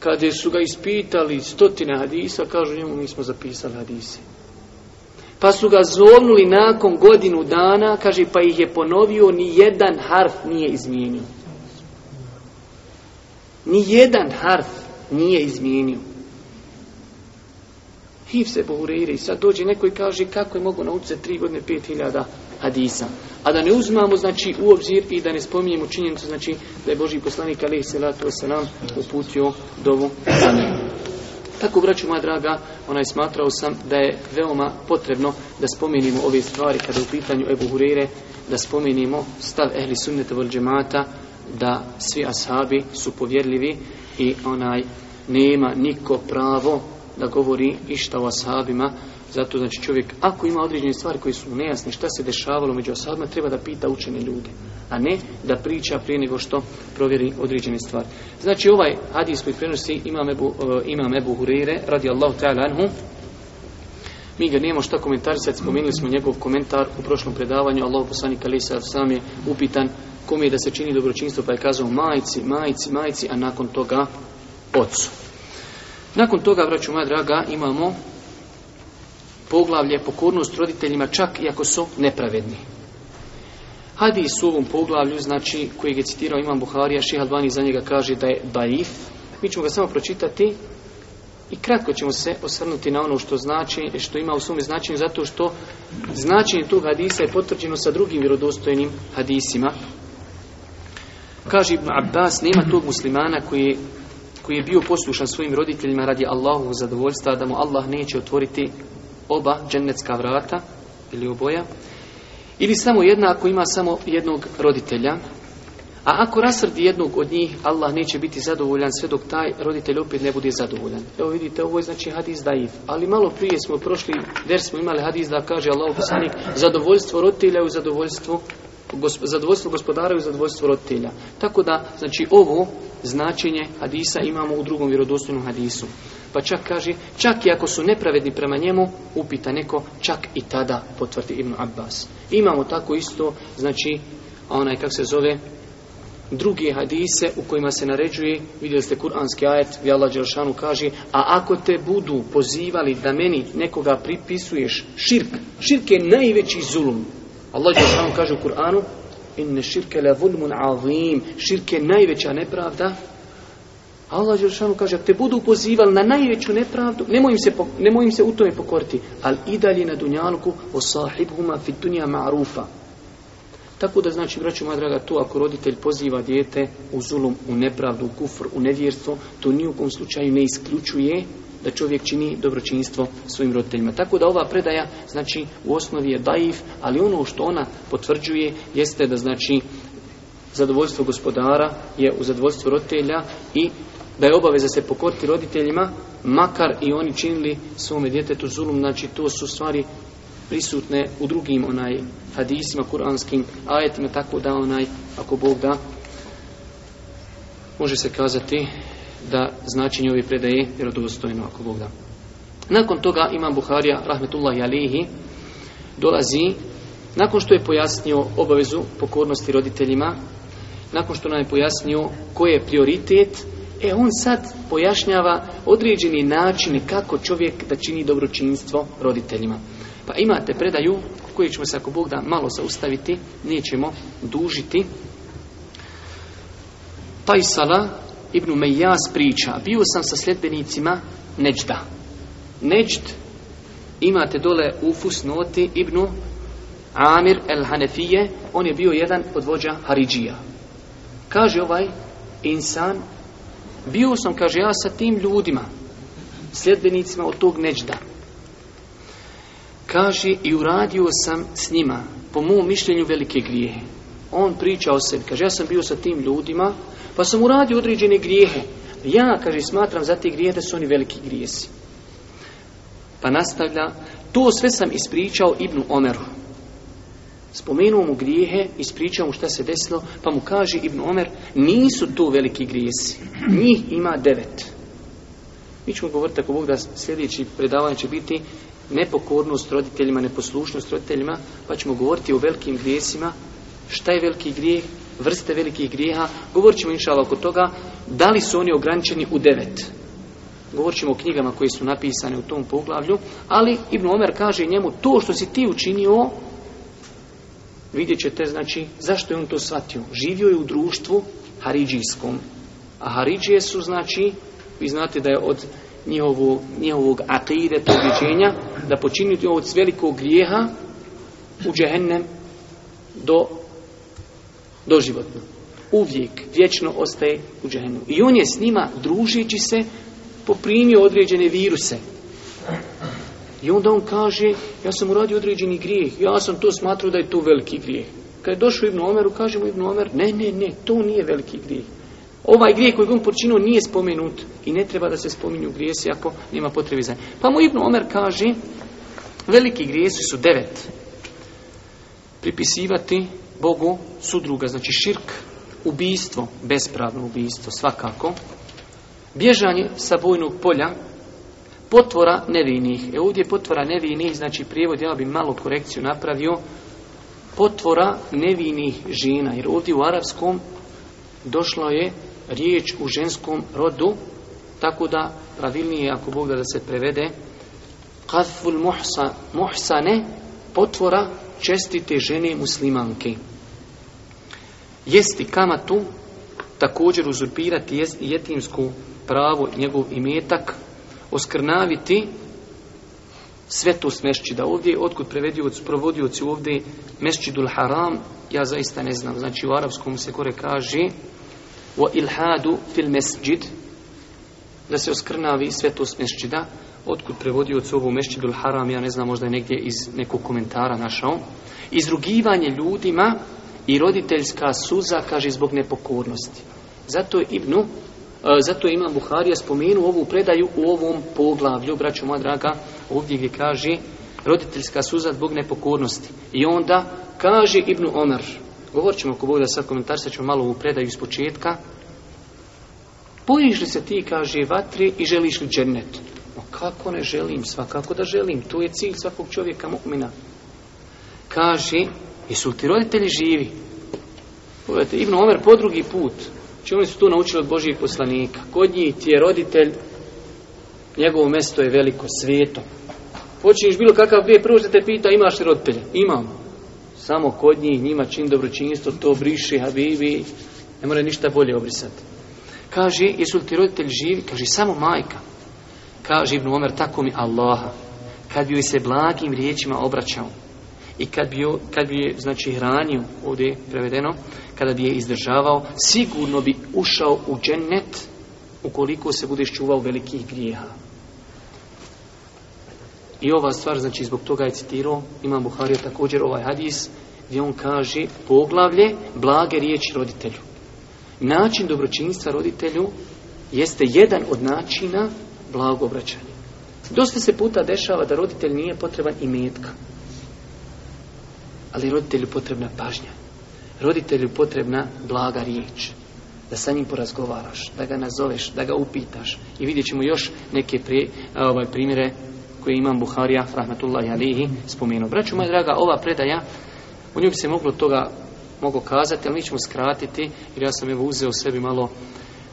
Kada su ga ispitali stotine Adisa, kažu njemu mi smo zapisali Adise. Pa su ga zovnuli nakon godinu dana, kaže, pa ih je ponovio, ni jedan harf nije izmijenio. Ni jedan harf nije izmijenio. Hiv se bohurire i sad dođe neko i kaže kako je mogu naučiti tri godine pet hiljada hadisa. A da ne uzmamo znači u obzir i da ne spominjemo činjenicu znači da je Boži poslanik to se nam uputio dovu za Tako, braću moja draga, onaj smatrao sam da je veoma potrebno da spomenimo ove stvari kada je u pitanju Ebu Hurere, da spomenimo stav ehli sunnete vol džemata, da svi ashabi su povjerljivi i onaj nema niko pravo da govori išta o ashabima zato znači čovjek, ako ima određene stvari koje su nejasne, šta se dešavalo među osadima, treba da pita učene ljude, a ne da priča prije nego što provjeri određene stvari. Znači ovaj hadis koji prenosi imam Ebu, e, Hurire, radi Allahu ta'ala anhu, mi ga nemamo šta sad spomenuli smo njegov komentar u prošlom predavanju, Allah poslanik Ali sam je upitan kom je da se čini dobročinstvo, pa je kazao majci, majci, majci, a nakon toga ocu. Nakon toga, vraću moja draga, imamo poglavlje pokornost roditeljima čak i ako su nepravedni. Hadis u ovom poglavlju, znači, kojeg je citirao Imam Buharija, Šiha Albani za njega kaže da je daif. Mi ćemo ga samo pročitati i kratko ćemo se osvrnuti na ono što znači, što ima u svome značenju, zato što značenje tog hadisa je potvrđeno sa drugim vjerodostojnim hadisima. Kaže Ibn Abbas, nema tog muslimana koji je, koji je bio poslušan svojim roditeljima radi Allahovog zadovoljstva, da mu Allah neće otvoriti oba džennetska vrata ili oboja ili samo jedna ako ima samo jednog roditelja a ako rasrdi jednog od njih Allah neće biti zadovoljan sve dok taj roditelj opet ne bude zadovoljan evo vidite ovo je znači hadis daif ali malo prije smo prošli jer smo imali hadis da kaže Allah zadovoljstvo roditelja u zadovoljstvu zadovoljstvo gospodara i zadovoljstvo roditelja. Tako da, znači, ovo značenje hadisa imamo u drugom vjerodostojnom hadisu. Pa čak kaže, čak i ako su nepravedni prema njemu, upita neko, čak i tada potvrdi Ibn Abbas. Imamo tako isto, znači, onaj, kak se zove, drugi hadise u kojima se naređuje, vidjeli ste kuranski ajet, gdje Allah Đelšanu kaže, a ako te budu pozivali da meni nekoga pripisuješ širk, širk je najveći zulum. Allah Đelšanu kaže u Kur'anu, inne širke la vulmun azim, širke najveća nepravda. Allah Žešanu kaže, te budu pozivali na najveću nepravdu, nemoj im se, u tome pokoriti, ali i dalje na dunjalku o sahibhuma fit dunja ma'rufa. Tako da znači, braću moja draga, to ako roditelj poziva dijete u zulum, u nepravdu, u kufr, u nevjerstvo, to nijukom slučaju ne isključuje da čovjek čini dobročinstvo svojim roditeljima. Tako da ova predaja, znači, u osnovi je daif, ali ono što ona potvrđuje jeste da, znači, zadovoljstvo gospodara je u zadovoljstvu roditelja i da je obaveza se pokoriti roditeljima, makar i oni činili svome djetetu zulum, znači to su stvari prisutne u drugim onaj hadisima, kuranskim ajetima, tako da onaj, ako Bog da, može se kazati da značenje ove predaje vjerodostojno ako Bog da. Nakon toga Imam Buharija rahmetullahi alihi dolazi nakon što je pojasnio obavezu pokornosti roditeljima, nakon što nam je pojasnio koji je prioritet, e on sad pojašnjava određeni način kako čovjek da čini dobročinstvo roditeljima. Pa imate predaju koju ćemo se ako Bog da malo zaustaviti, nećemo dužiti. Taj sala Ibn Mejjas priča, bio sam sa sljedbenicima Neđda. Neđd imate dole u fusnoti Ibnu Amir el Hanefije, on je bio jedan od vođa Haridžija. Kaže ovaj insan, bio sam, kaže ja, sa tim ljudima, sljedbenicima od tog Neđda. Kaže, i uradio sam s njima, po mom mišljenju, velike grijehe. On priča o sebi. Kaže, ja sam bio sa tim ljudima, pa sam uradio određene grijehe. Ja, kaže, smatram za te grijehe da su oni veliki grijesi. Pa nastavlja, to sve sam ispričao Ibnu Omeru. Spomenuo mu grijehe, ispričao mu šta se desilo, pa mu kaže Ibnu Omer, nisu to veliki grijesi, njih ima devet. Mi ćemo govoriti ako Bog da sljedeći predavanje će biti nepokornost roditeljima, neposlušnost roditeljima, pa ćemo govoriti o velikim grijesima šta je veliki grijeh, vrste velikih grijeha, govorit ćemo inšala oko toga da li su oni ograničeni u devet. Govorit ćemo o knjigama koje su napisane u tom poglavlju, ali Ibn Omer kaže njemu to što si ti učinio, vidjet ćete, znači, zašto je on to shvatio. Živio je u društvu Haridžijskom, a Haridžije su, znači, vi znate da je od njihovog, njihovog akideta da počiniti od velikog grijeha u džehennem do doživotno. Uvijek, vječno ostaje u ženu. I on je s njima, družeći se, poprimio određene viruse. I onda on kaže, ja sam uradio određeni grijeh, ja sam to smatrao da je to veliki grijeh. Kad je došao Ibnu Omeru, kaže mu Ibnu Omer, ne, ne, ne, to nije veliki grijeh. Ovaj grijeh koji on počinio nije spomenut i ne treba da se spominju grijesi ako nema potrebi za Pa mu Ibnu Omer kaže, veliki grijesi su devet. Pripisivati Bogu sudruga, znači širk, ubijstvo, bespravno ubijstvo, svakako, bježanje sa bojnog polja, potvora nevinih. E ovdje potvora nevinih, znači prijevod, ja bi malo korekciju napravio, potvora nevinih žena, jer ovdje u arapskom došla je riječ u ženskom rodu, tako da pravilnije, ako Bog da, se prevede, kaful muhsa, muhsane, potvora čestite žene muslimanke. Jesti kamatu, također uzurpirati jetimsku pravo i njegov imetak, oskrnaviti svetost mešćida. Ovdje, otkud prevedioci, provodioci ovdje mešćidul haram, ja zaista ne znam. Znači u arapskom se kore kaže wa ilhadu fil da se oskrnavi svetost mešćida, otkud prevodiocu ovu Mešćidul Haram, ja ne znam, možda je negdje iz nekog komentara našao. Izrugivanje ljudima i roditeljska suza, kaže, zbog nepokornosti. Zato je Ibnu, e, zato je Imam Buharija spomenuo ovu predaju u ovom poglavlju, braćo moja draga, ovdje gdje kaže roditeljska suza zbog nepokornosti. I onda kaže Ibnu Omer, govorit ćemo ako Bog da sad komentar, sad ćemo malo ovu predaju iz početka, li se ti, kaže, vatri i želiš li džennet? Ma kako ne želim, svakako da želim. Tu je cilj svakog čovjeka mukmina Kaže, jesu ti roditelji živi? Pogledajte, Ibn Omer po drugi put. Znači oni su tu naučili od Božijeg poslanika? Kod njih ti je roditelj, njegovo mesto je veliko svijeto. Počinješ bilo kakav bije prvo se te pita imaš li roditelja? Imam. Samo kod njih, njima čin dobročinstvo, to briši, habibi, ne mora ništa bolje obrisati. Kaže, jesu li ti roditelji živi? Kaže, samo majka. Kaže Ibn Omer, tako mi Allaha, kad bi joj se blagim riječima obraćao i kad bi, kad bi je, znači, hranio, ovdje je prevedeno, kada bi je izdržavao, sigurno bi ušao u džennet ukoliko se bude čuvao velikih grijeha. I ova stvar, znači, zbog toga je citirao, imam Buharija također ovaj hadis, gdje on kaže poglavlje blage riječi roditelju. Način dobročinstva roditelju jeste jedan od načina blago obraćanje. Dosta se puta dešava da roditelj nije potreban i metka. Ali roditelju potrebna pažnja. Roditelju potrebna blaga riječ. Da sa njim porazgovaraš, da ga nazoveš, da ga upitaš. I vidjet ćemo još neke ovaj, primjere koje imam Buharija, i alihi, spomenuo. Braću moja draga, ova predaja, u njoj bi se moglo toga mogu kazati, ali mi ćemo skratiti, jer ja sam evo uzeo sebi malo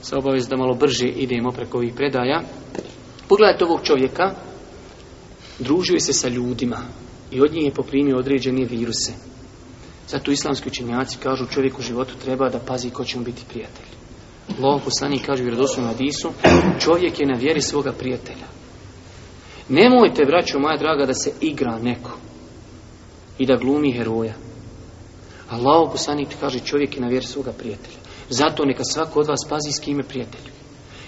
sa obavezom da malo brže idemo preko ovih predaja. Pogledajte ovog čovjeka, Družuje se sa ljudima i od njih je poprimio određene viruse. Zato islamski učenjaci kažu čovjeku u životu treba da pazi ko će mu biti prijatelj. Lovo poslanik kaže u Adisu, čovjek je na vjeri svoga prijatelja. Nemojte, braćo moja draga, da se igra neko i da glumi heroja. Allah poslanik kaže čovjek je na vjeri svoga prijatelja. Zato neka svako od vas pazi s kime prijatelju.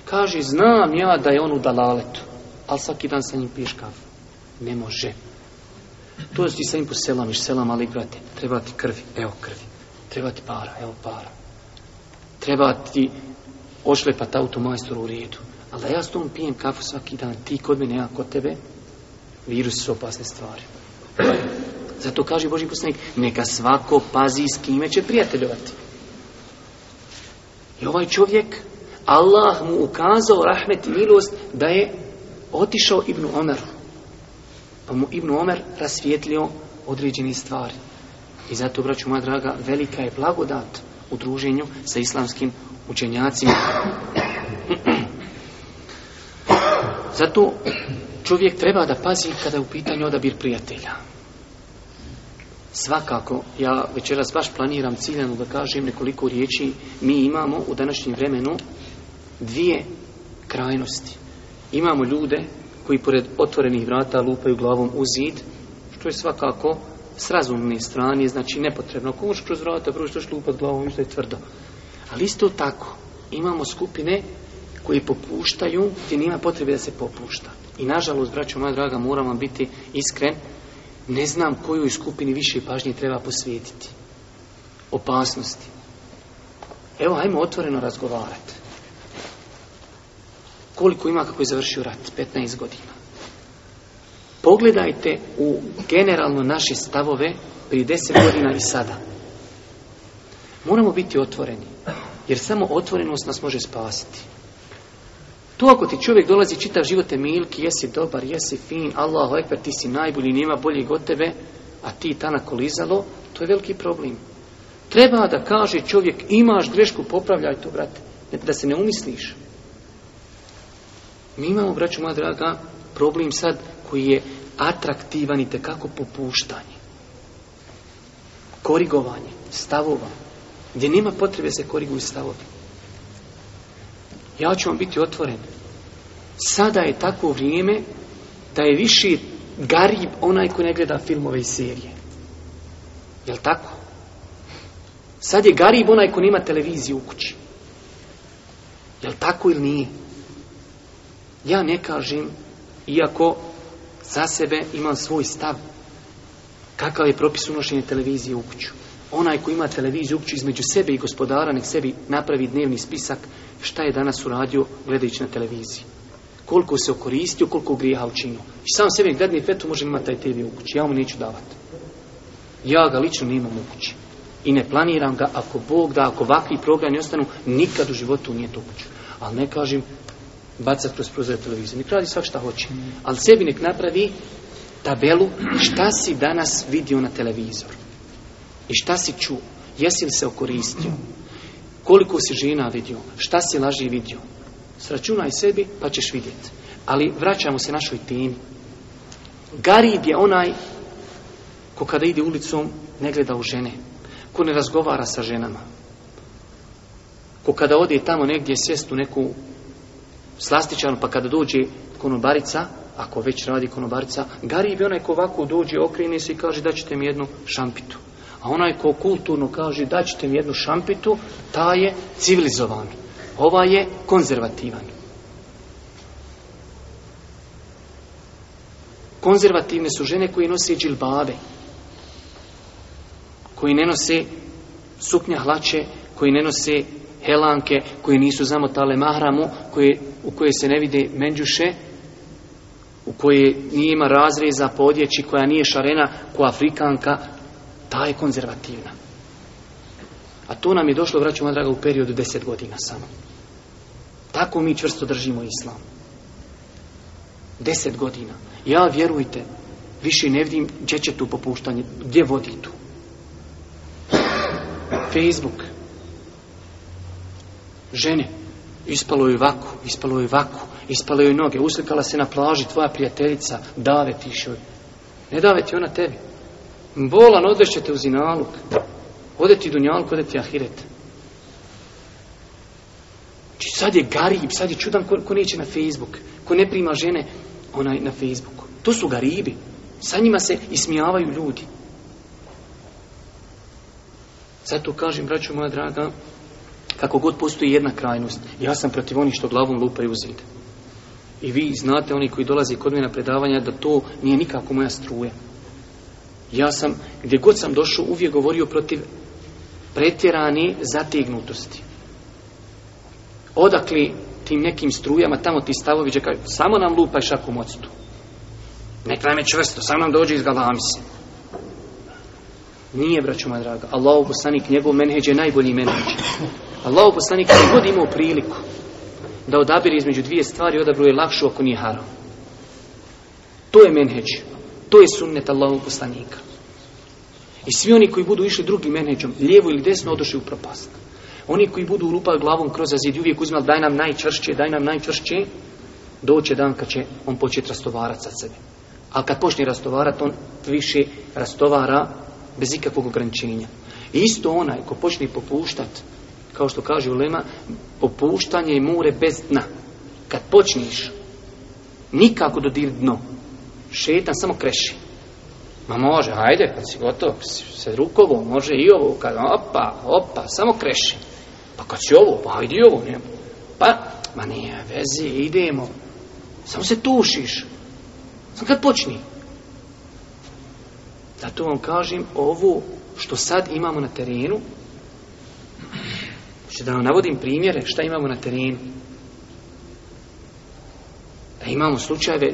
Kaže, znam ja da je on u dalaletu, ali svaki dan sa njim piješ kafu. Ne može. To je ti sa njim poselamiš, selam, ali brate, treba ti krvi, evo krvi. Treba ti para, evo para. Treba ti ošlepat auto u redu. Ali da ja s tom pijem kafu svaki dan, ti kod mene, ja kod tebe, virus su opasne stvari. Zato kaže Boži poslanik, neka svako pazi s kime će prijateljovati. I ovaj čovjek, Allah mu ukazao rahmet i milost da je otišao Ibnu Omeru. Pa mu Ibnu Omer rasvijetlio određene stvari. I zato, braću moja draga, velika je blagodat u druženju sa islamskim učenjacima. Zato čovjek treba da pazi kada je u pitanju odabir prijatelja. Svakako, ja večeras baš planiram ciljano da kažem nekoliko riječi. Mi imamo u današnjem vremenu dvije krajnosti. Imamo ljude koji pored otvorenih vrata lupaju glavom u zid, što je svakako s razumne strane, znači nepotrebno. Ako možeš kroz vrata, prvo što lupat glavom, što je tvrdo. Ali isto tako, imamo skupine koji popuštaju, gdje nema potrebe da se popušta. I nažalost, braćo moja draga, moram vam biti iskren, ne znam koju skupini više pažnje treba posvetiti. Opasnosti. Evo, ajmo otvoreno razgovarati. Koliko ima kako je završio rat? 15 godina. Pogledajte u generalno naše stavove prije 10 godina i sada. Moramo biti otvoreni. Jer samo otvorenost nas može spasiti. Tu ako ti čovjek dolazi čitav život milki, jesi dobar, jesi fin, Allahu ekber, ti si najbolji, nema bolje od tebe, a ti na kolizalo, to je veliki problem. Treba da kaže čovjek, imaš grešku, popravljaj to, brate, da se ne umisliš. Mi imamo, braću moja draga, problem sad koji je atraktivan i tekako popuštanje. Korigovanje, stavova, gdje nema potrebe se koriguju stavovi. Ja ću vam biti otvoren. Sada je tako vrijeme da je više garib onaj ko ne gleda filmove i serije. Jel tako? Sad je garib onaj ko nema televiziju u kući. Jel tako ili nije? Ja ne kažem, iako za sebe imam svoj stav, kakav je propis unošenja televizije u kuću. Onaj ko ima televiziju u kuću između sebe i gospodara, nek sebi napravi dnevni spisak šta je danas uradio gledajući na televiziji. Koliko se okoristio, koliko grijeha učinio. I sam sebi gledni fetu može imati taj TV u kući. Ja mu neću davati. Ja ga lično nemam u kući. I ne planiram ga ako Bog da, ako ovakvi programi ostanu, nikad u životu nije to kući. Ali ne kažem bacat kroz prozor televiziju. Nek radi svak šta hoće. Ali sebi nek napravi tabelu šta si danas vidio na televizoru. I šta si čuo. Jesi li se okoristio? Koliko si žena vidio? Šta si laži vidio? Sračunaj sebi pa ćeš vidjeti. Ali vraćamo se našoj temi. Garib je onaj ko kada ide ulicom ne gleda u žene. Ko ne razgovara sa ženama. Ko kada ode tamo negdje sjest u neku slastičanu pa kada dođe konobarica, ako već radi konobarica, garib je onaj ko ovako dođe, okreni se i kaže da ćete mi jednu šampitu. A onaj ko kulturno kaže da ćete mi jednu šampitu, ta je civilizovan. Ova je konzervativan. Konzervativne su žene koji nose džilbabe, koji ne nose suknja hlače, koji ne nose helanke, koji nisu zamotale mahramu, koje, u koje se ne vide menđuše, u koje nije ima razreza po koja nije šarena, ko afrikanka, ta je konzervativna. A to nam je došlo, vraćamo draga, u periodu deset godina samo. Tako mi čvrsto držimo islam. Deset godina. Ja, vjerujte, više ne vidim gdje će tu popuštanje, gdje vodi tu. Facebook. Žene. Ispalo je vaku, ispalo je vaku, ispalo je noge. Uslikala se na plaži tvoja prijateljica, dave tišoj. Ne dave ti ona tebi bolan te u zinaluk. Ode ti dunjaluk, ode ti ahiret. Či znači, sad je garib, sad je čudan ko, neće na Facebook, ko ne prima žene onaj na Facebooku. To su garibi. Sa njima se ismijavaju ljudi. Zato kažem, braćo moja draga, kako god postoji jedna krajnost, ja sam protiv onih što glavom lupaju u zid. I vi znate, oni koji dolaze kod mene na predavanja, da to nije nikako moja struja. Ja sam, gdje god sam došao, uvijek govorio protiv pretjerani zatignutosti. Odakli tim nekim strujama, tamo ti stavovi kažu, samo nam lupaj šakom moctu. Ne kraj me čvrsto, samo nam dođe iz galamise. Nije, braćo moja draga, Allahu poslanik njegov menheđ je najbolji menheđ. Allahu poslanik je god imao priliku da odabire između dvije stvari, odabruje lakšu ako nije haram. To je menheđ. To je sunnet Allahov poslanika. I svi oni koji budu išli drugim menedžom, lijevo ili desno, odošli u propast. Oni koji budu lupali glavom kroz zid i uvijek uzmali daj nam najčvršće, daj nam najčvršće, doće dan kad će on početi rastovarati sa sebe. Ali kad počne rastovarati, on više rastovara bez ikakvog ograničenja. I isto onaj ko počne popuštat, kao što kaže Ulema, popuštanje i more bez dna. Kad počneš, nikako dodir dno, šetan samo kreši. Ma može, hajde, kad si gotovo se rukovo, može i ovo, kad opa, opa, samo kreši. Pa kad si ovo, pa hajde i ovo, Pa, ma nije, vezi, idemo. Samo se tušiš. Samo kad počni. Zato vam kažem, ovo što sad imamo na terenu, ću znači da vam navodim primjere šta imamo na terenu. Da imamo slučajeve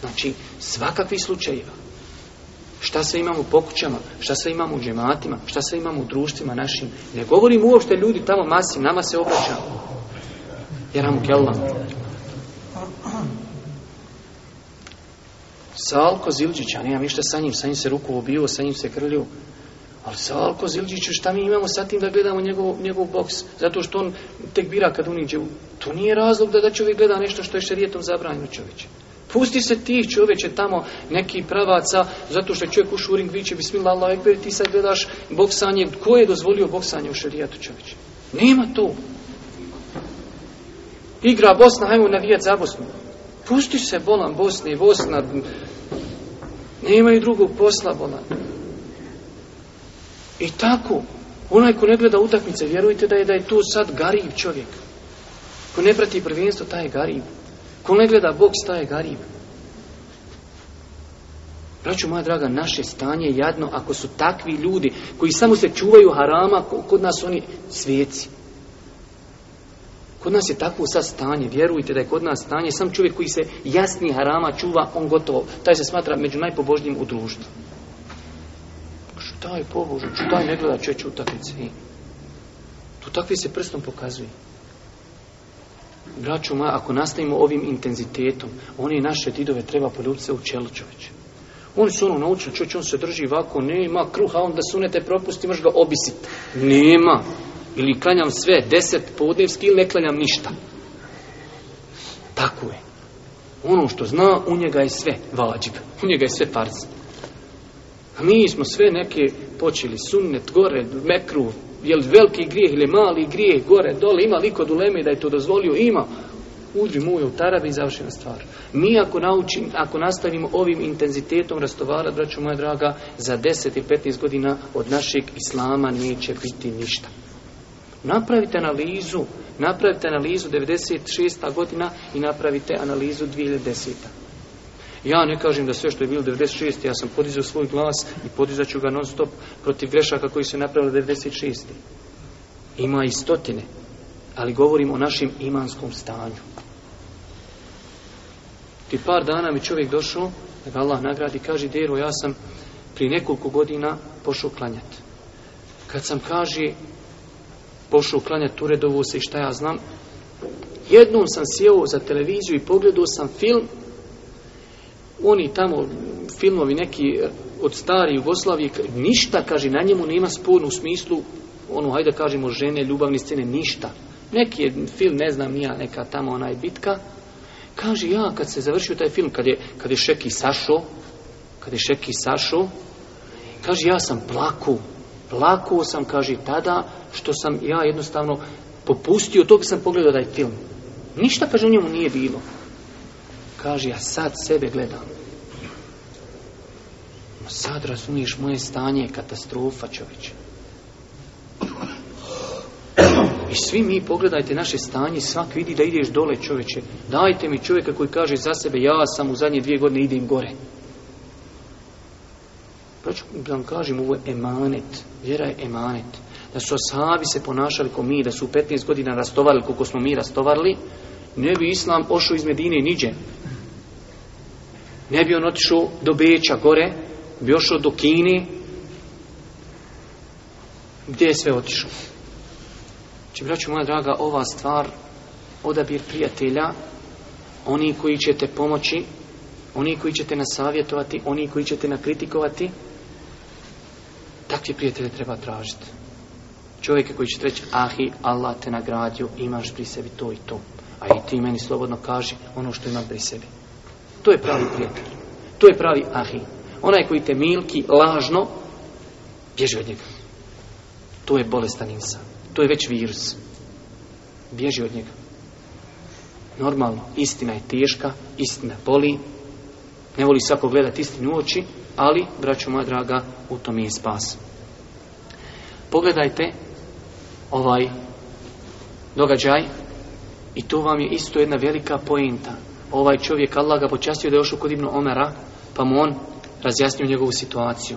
Znači, svakakvi slučajeva. Šta sve imamo u pokućama, šta sve imamo u džematima, šta sve imamo u društvima našim. Ne govorim uopšte ljudi tamo masi, nama se obraćamo. Jer nam kellam. Salko ja nemam ništa sa njim, sa njim se ruku obio, sa njim se krlju. Ali Salko Zilđiću, šta mi imamo sa tim da gledamo njegov, boks? Zato što on tek bira kad uniđe. To nije razlog da, da čovjek gleda nešto što je šerijetom zabranjeno čovječe. Pusti se ti čovječe tamo neki pravaca, zato što je čovjek u šuring viće, bismillah, Allah, ekber, ti sad gledaš boksanje. Ko je dozvolio boksanje u šarijatu čovječe? Nema to. Igra Bosna, hajmo navijat za Bosnu. Pusti se bolan Bosni i Bosna. Nemaju drugog posla bolan. I tako, onaj ko ne gleda utakmice, vjerujte da je da je tu sad garib čovjek. Ko ne prati prvenstvo, taj je garib. Ko ne gleda Bog staje garib. Braću moja draga, naše stanje je jadno ako su takvi ljudi koji samo se čuvaju harama, kod nas oni svijeci. Kod nas je takvo sad stanje, vjerujte da je kod nas stanje, sam čovjek koji se jasni harama čuva, on gotovo, taj se smatra među najpobožnijim u društvu. Šta je pobožan, šta je ne gleda takvim utakmice? Tu takvi se prstom pokazuju braćo moja, ako nastavimo ovim intenzitetom, oni naše didove treba poljubiti se u čoveč. Oni su ono naučili, čovječ, on se drži ovako, nema kruha, onda sunete propusti, možeš ga obisiti. Nema. Ili klanjam sve, deset podnevski, ili ne klanjam ništa. Tako je. Ono što zna, u njega je sve vađib. U njega je sve parz. A mi smo sve neke počeli sunnet, gore, mekru, je li veliki grijeh ili mali grijeh gore, dole, ima li duleme da je to dozvolio? Ima. Uđi mu u tarabi i završena stvar. Mi ako naučim, ako nastavimo ovim intenzitetom rastovara, braću moja draga, za 10 i 15 godina od našeg islama neće biti ništa. Napravite analizu, napravite analizu 96. godina i napravite analizu 2010. Ja ne kažem da sve što je bilo 96. ja sam podizao svoj glas i podizat ću ga non stop protiv grešaka koji su napravili 96. Ima i stotine, ali govorim o našem imanskom stanju. Ti par dana mi čovjek došao, da Allah nagradi, kaže, Dero, ja sam prije nekoliko godina pošao klanjati. Kad sam, kaže, pošao klanjati redovu se i šta ja znam, jednom sam sjeo za televiziju i pogledao sam film oni tamo, filmovi neki e, od stari Jugoslavije, ništa, kaže, na njemu nema spornu u smislu, ono, hajde kažemo, žene, ljubavne scene, ništa. Neki je film, ne znam, ja, neka tamo onaj bitka, kaže, ja, kad se završio taj film, kad je, kad je Šeki Sašo, kad je Šeki Sašo, kaže, ja sam plaku, plakuo sam, kaže, tada, što sam ja jednostavno popustio, to sam pogledao taj film. Ništa, kaže, u njemu nije bilo. Kaže, ja sad sebe gledam. Sad razumiješ moje stanje katastrofa čovječe. I svi mi pogledajte naše stanje, svak vidi da ideš dole čovječe. Dajte mi čovjeka koji kaže za sebe, ja sam u zadnje dvije godine idem gore. Pa ću da vam kažem, ovo je emanet, vjera je emanet. Da su Osavi se ponašali ko mi, da su u 15 godina rastovarili koliko smo mi rastovarili, ne bi Islam ošao iz Medine niđe. Ne bi on otišao do Beća gore, bi ošao do Kini. Gdje je sve otišao? Znači, braću moja draga, ova stvar, odabir prijatelja, oni koji će te pomoći, oni koji će te nasavjetovati, oni koji će te nakritikovati, takvi prijatelje treba tražiti. Čovjeka koji će treći, ahi, Allah te nagradio, imaš pri sebi to i to. A i ti meni slobodno kaži ono što imam pri sebi. To je pravi prijatelj. To je pravi ahi. Onaj koji te milki lažno, bježi od njega. To je bolestan insan. To je već virus. Bježi od njega. Normalno, istina je teška, istina boli. Ne voli svako gledati istinu u oči, ali, braćo moja draga, u tom je spas. Pogledajte ovaj događaj i tu vam je isto jedna velika poenta ovaj čovjek Allah ga počastio da je ošao kod Ibnu Omera, pa mu on razjasnio njegovu situaciju.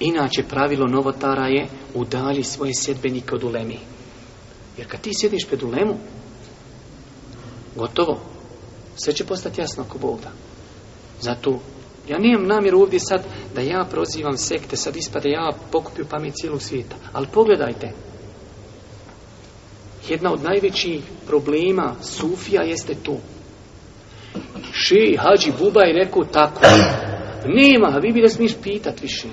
Inače, pravilo novotara je udalji svoje sjedbenike od ulemi. Jer kad ti sjediš pred ulemu, gotovo, sve će postati jasno ako Bog Zato, ja nijem namjeru ovdje sad da ja prozivam sekte, sad ispade ja pokupio pamet cijelog svijeta. Ali pogledajte, jedna od najvećih problema sufija jeste tu še hađi, bubaj, je rekao tako. Nema, vi bi da smiješ pitat više.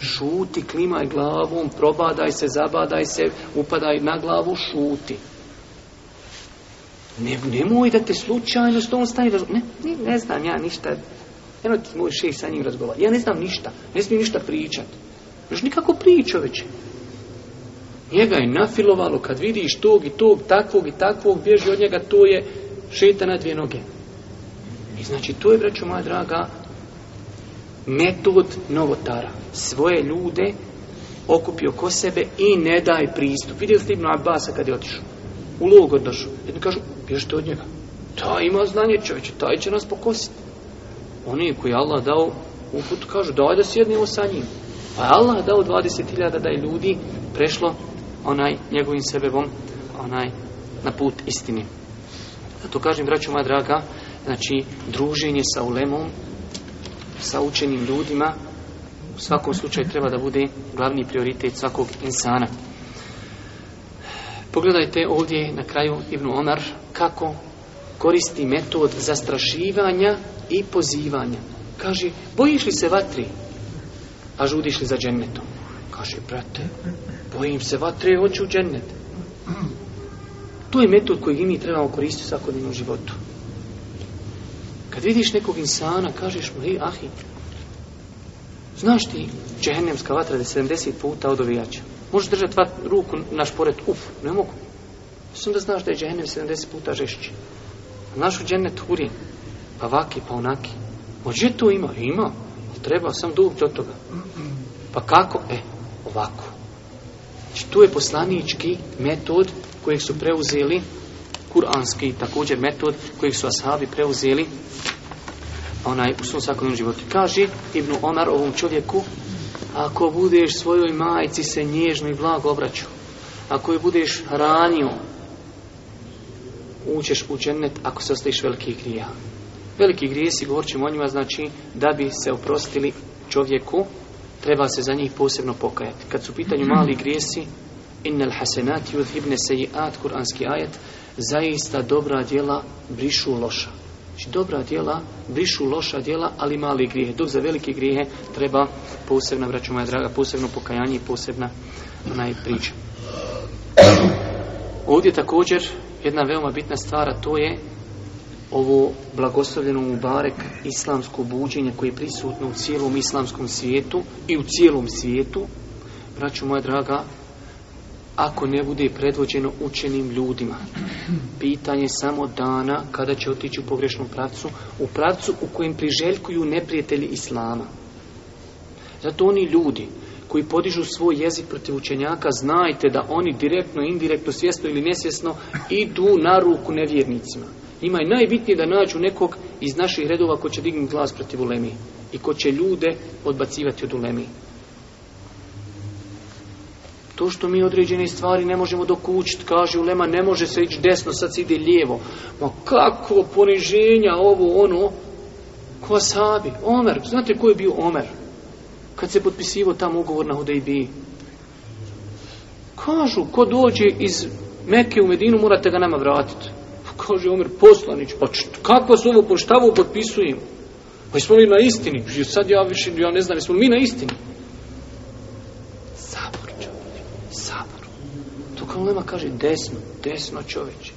Šuti, klimaj glavom, probadaj se, zabadaj se, upadaj na glavu, šuti. Ne, nemoj da te slučajno s tom stani Ne, ne, znam ja ništa. Eno ti moj sa njim razgovarati. Ja ne znam ništa, ne smijem ništa pričat. Još nikako priča već. Njega je nafilovalo kad vidiš tog i tog, takvog i takvog, bježi od njega, to je šeta na dvije noge. I znači to je, braću moja draga, metod novotara. Svoje ljude okupio ko sebe i ne daj pristup. Vidio ste Ibnu Abasa kad je otišao? U logor došao. Jedni kažu, bježite od njega. Ta ima znanje čovječe, taj će nas pokositi. Oni koji je Allah dao uput kažu, daj da sjednemo sa njim. Pa je Allah dao 20.000 da je ljudi prešlo onaj njegovim sebebom onaj na put istini. Zato kažem, braću moja draga, znači druženje sa ulemom, sa učenim ljudima, u svakom slučaju treba da bude glavni prioritet svakog insana. Pogledajte ovdje na kraju Ivnu Onar kako koristi metod zastrašivanja i pozivanja. Kaže, bojiš li se vatri, a žudiš li za džennetom? Kaže, brate, bojim se vatre, hoću u džennet. To je metod koji mi trebamo koristiti u svakodnevnom životu. Kad vidiš nekog insana, kažeš mu, hej, ahi, znaš ti džehennemska vatra je 70 puta odovijača? Možeš držati vat, ruku naš pored, uf, ne mogu. Mislim da znaš da je džehennem 70 puta žešći. Znaš u džennet huri, pa vaki, pa onaki. Može to ima? Ima. Treba sam dug do toga. Pa kako? E, ovako. Znači, tu je poslanički metod kojeg su preuzeli, kuranski također metod kojeg su ashabi preuzeli onaj u svom svakodnevnom životu. Kaže Ibnu Omar ovom čovjeku, ako budeš svojoj majci se nježno i blago obraćao, ako je budeš ranio učeš u džennet ako se ostaviš veliki grija. Veliki grijesi, govorit ćemo o njima, znači da bi se oprostili čovjeku, treba se za njih posebno pokajati. Kad su u pitanju mali grijesi, innel hasenat yudhibne seji'at, kuranski ajet, zaista dobra djela brišu loša. Znači, dobra djela brišu loša djela, ali mali grijehe. Dok za velike grijehe treba posebna, vraću moja draga, posebno pokajanje i posebna onaj priča. Ovdje također jedna veoma bitna stvar, to je ovo blagoslovljeno Barek islamsko buđenje koje je prisutno u cijelom islamskom svijetu i u cijelom svijetu. Braćo moja draga, ako ne bude predvođeno učenim ljudima. Pitanje samo dana kada će otići u pogrešnu pravcu, u pravcu u kojem priželjkuju neprijatelji Islama. Zato oni ljudi koji podižu svoj jezik protiv učenjaka, znajte da oni direktno, indirektno, svjesno ili nesvjesno idu na ruku nevjernicima. Ima i najbitnije da nađu nekog iz naših redova ko će dignuti glas protiv ulemi i ko će ljude odbacivati od ulemi. To što mi određene stvari ne možemo dokućiti, kaže Ulema, ne može se ići desno, sad se ide lijevo. Ma kako poniženja ovo, ono, ko sabi, Omer, znate ko je bio Omer? Kad se potpisivo tamo ugovor na bi Kažu, ko dođe iz Mekke u Medinu, morate ga nama vratiti. Pa kaže Omer, poslanić, pa kako se ovo po ovo potpisujemo? Pa jesmo mi na istini? Sad ja više, ja ne znam, jesmo li mi na istini? on leva kaže desno, desno čovječe.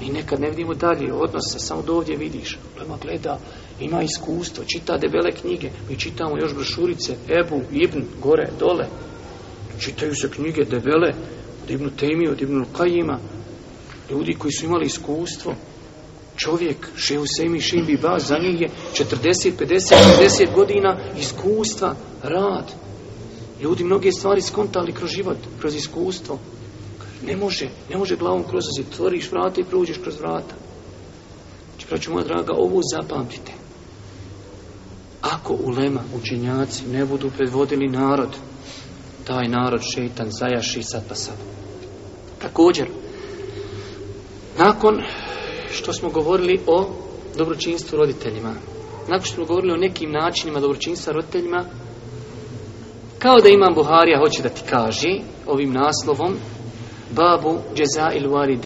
Mi nekad ne vidimo dalje, odnose samo do ovdje vidiš. Lema gleda, ima iskustvo, čita debele knjige. Mi čitamo još brošurice, Ebu, Ibn, gore, dole. Čitaju se knjige debele, od Ibnu Temi, od Ibnu Kajima. Ljudi koji su imali iskustvo, čovjek, Šehu Semi, Šimbi Ba, za njih je 40, 50, 50 godina iskustva, rad. Ljudi mnoge stvari skontali kroz život, kroz iskustvo. Ne može, ne može glavom kroz zid. vrata i prođeš kroz vrata. Znači, praću, moja draga, ovo zapamtite. Ako ulema, učenjaci, ne budu predvodili narod, taj narod šeitan zajaši sad pa sad. Također, nakon što smo govorili o dobročinstvu roditeljima, nakon što smo govorili o nekim načinima dobročinstva roditeljima, kao da imam Buharija hoće da ti kaži ovim naslovom باب جزاء الوالدين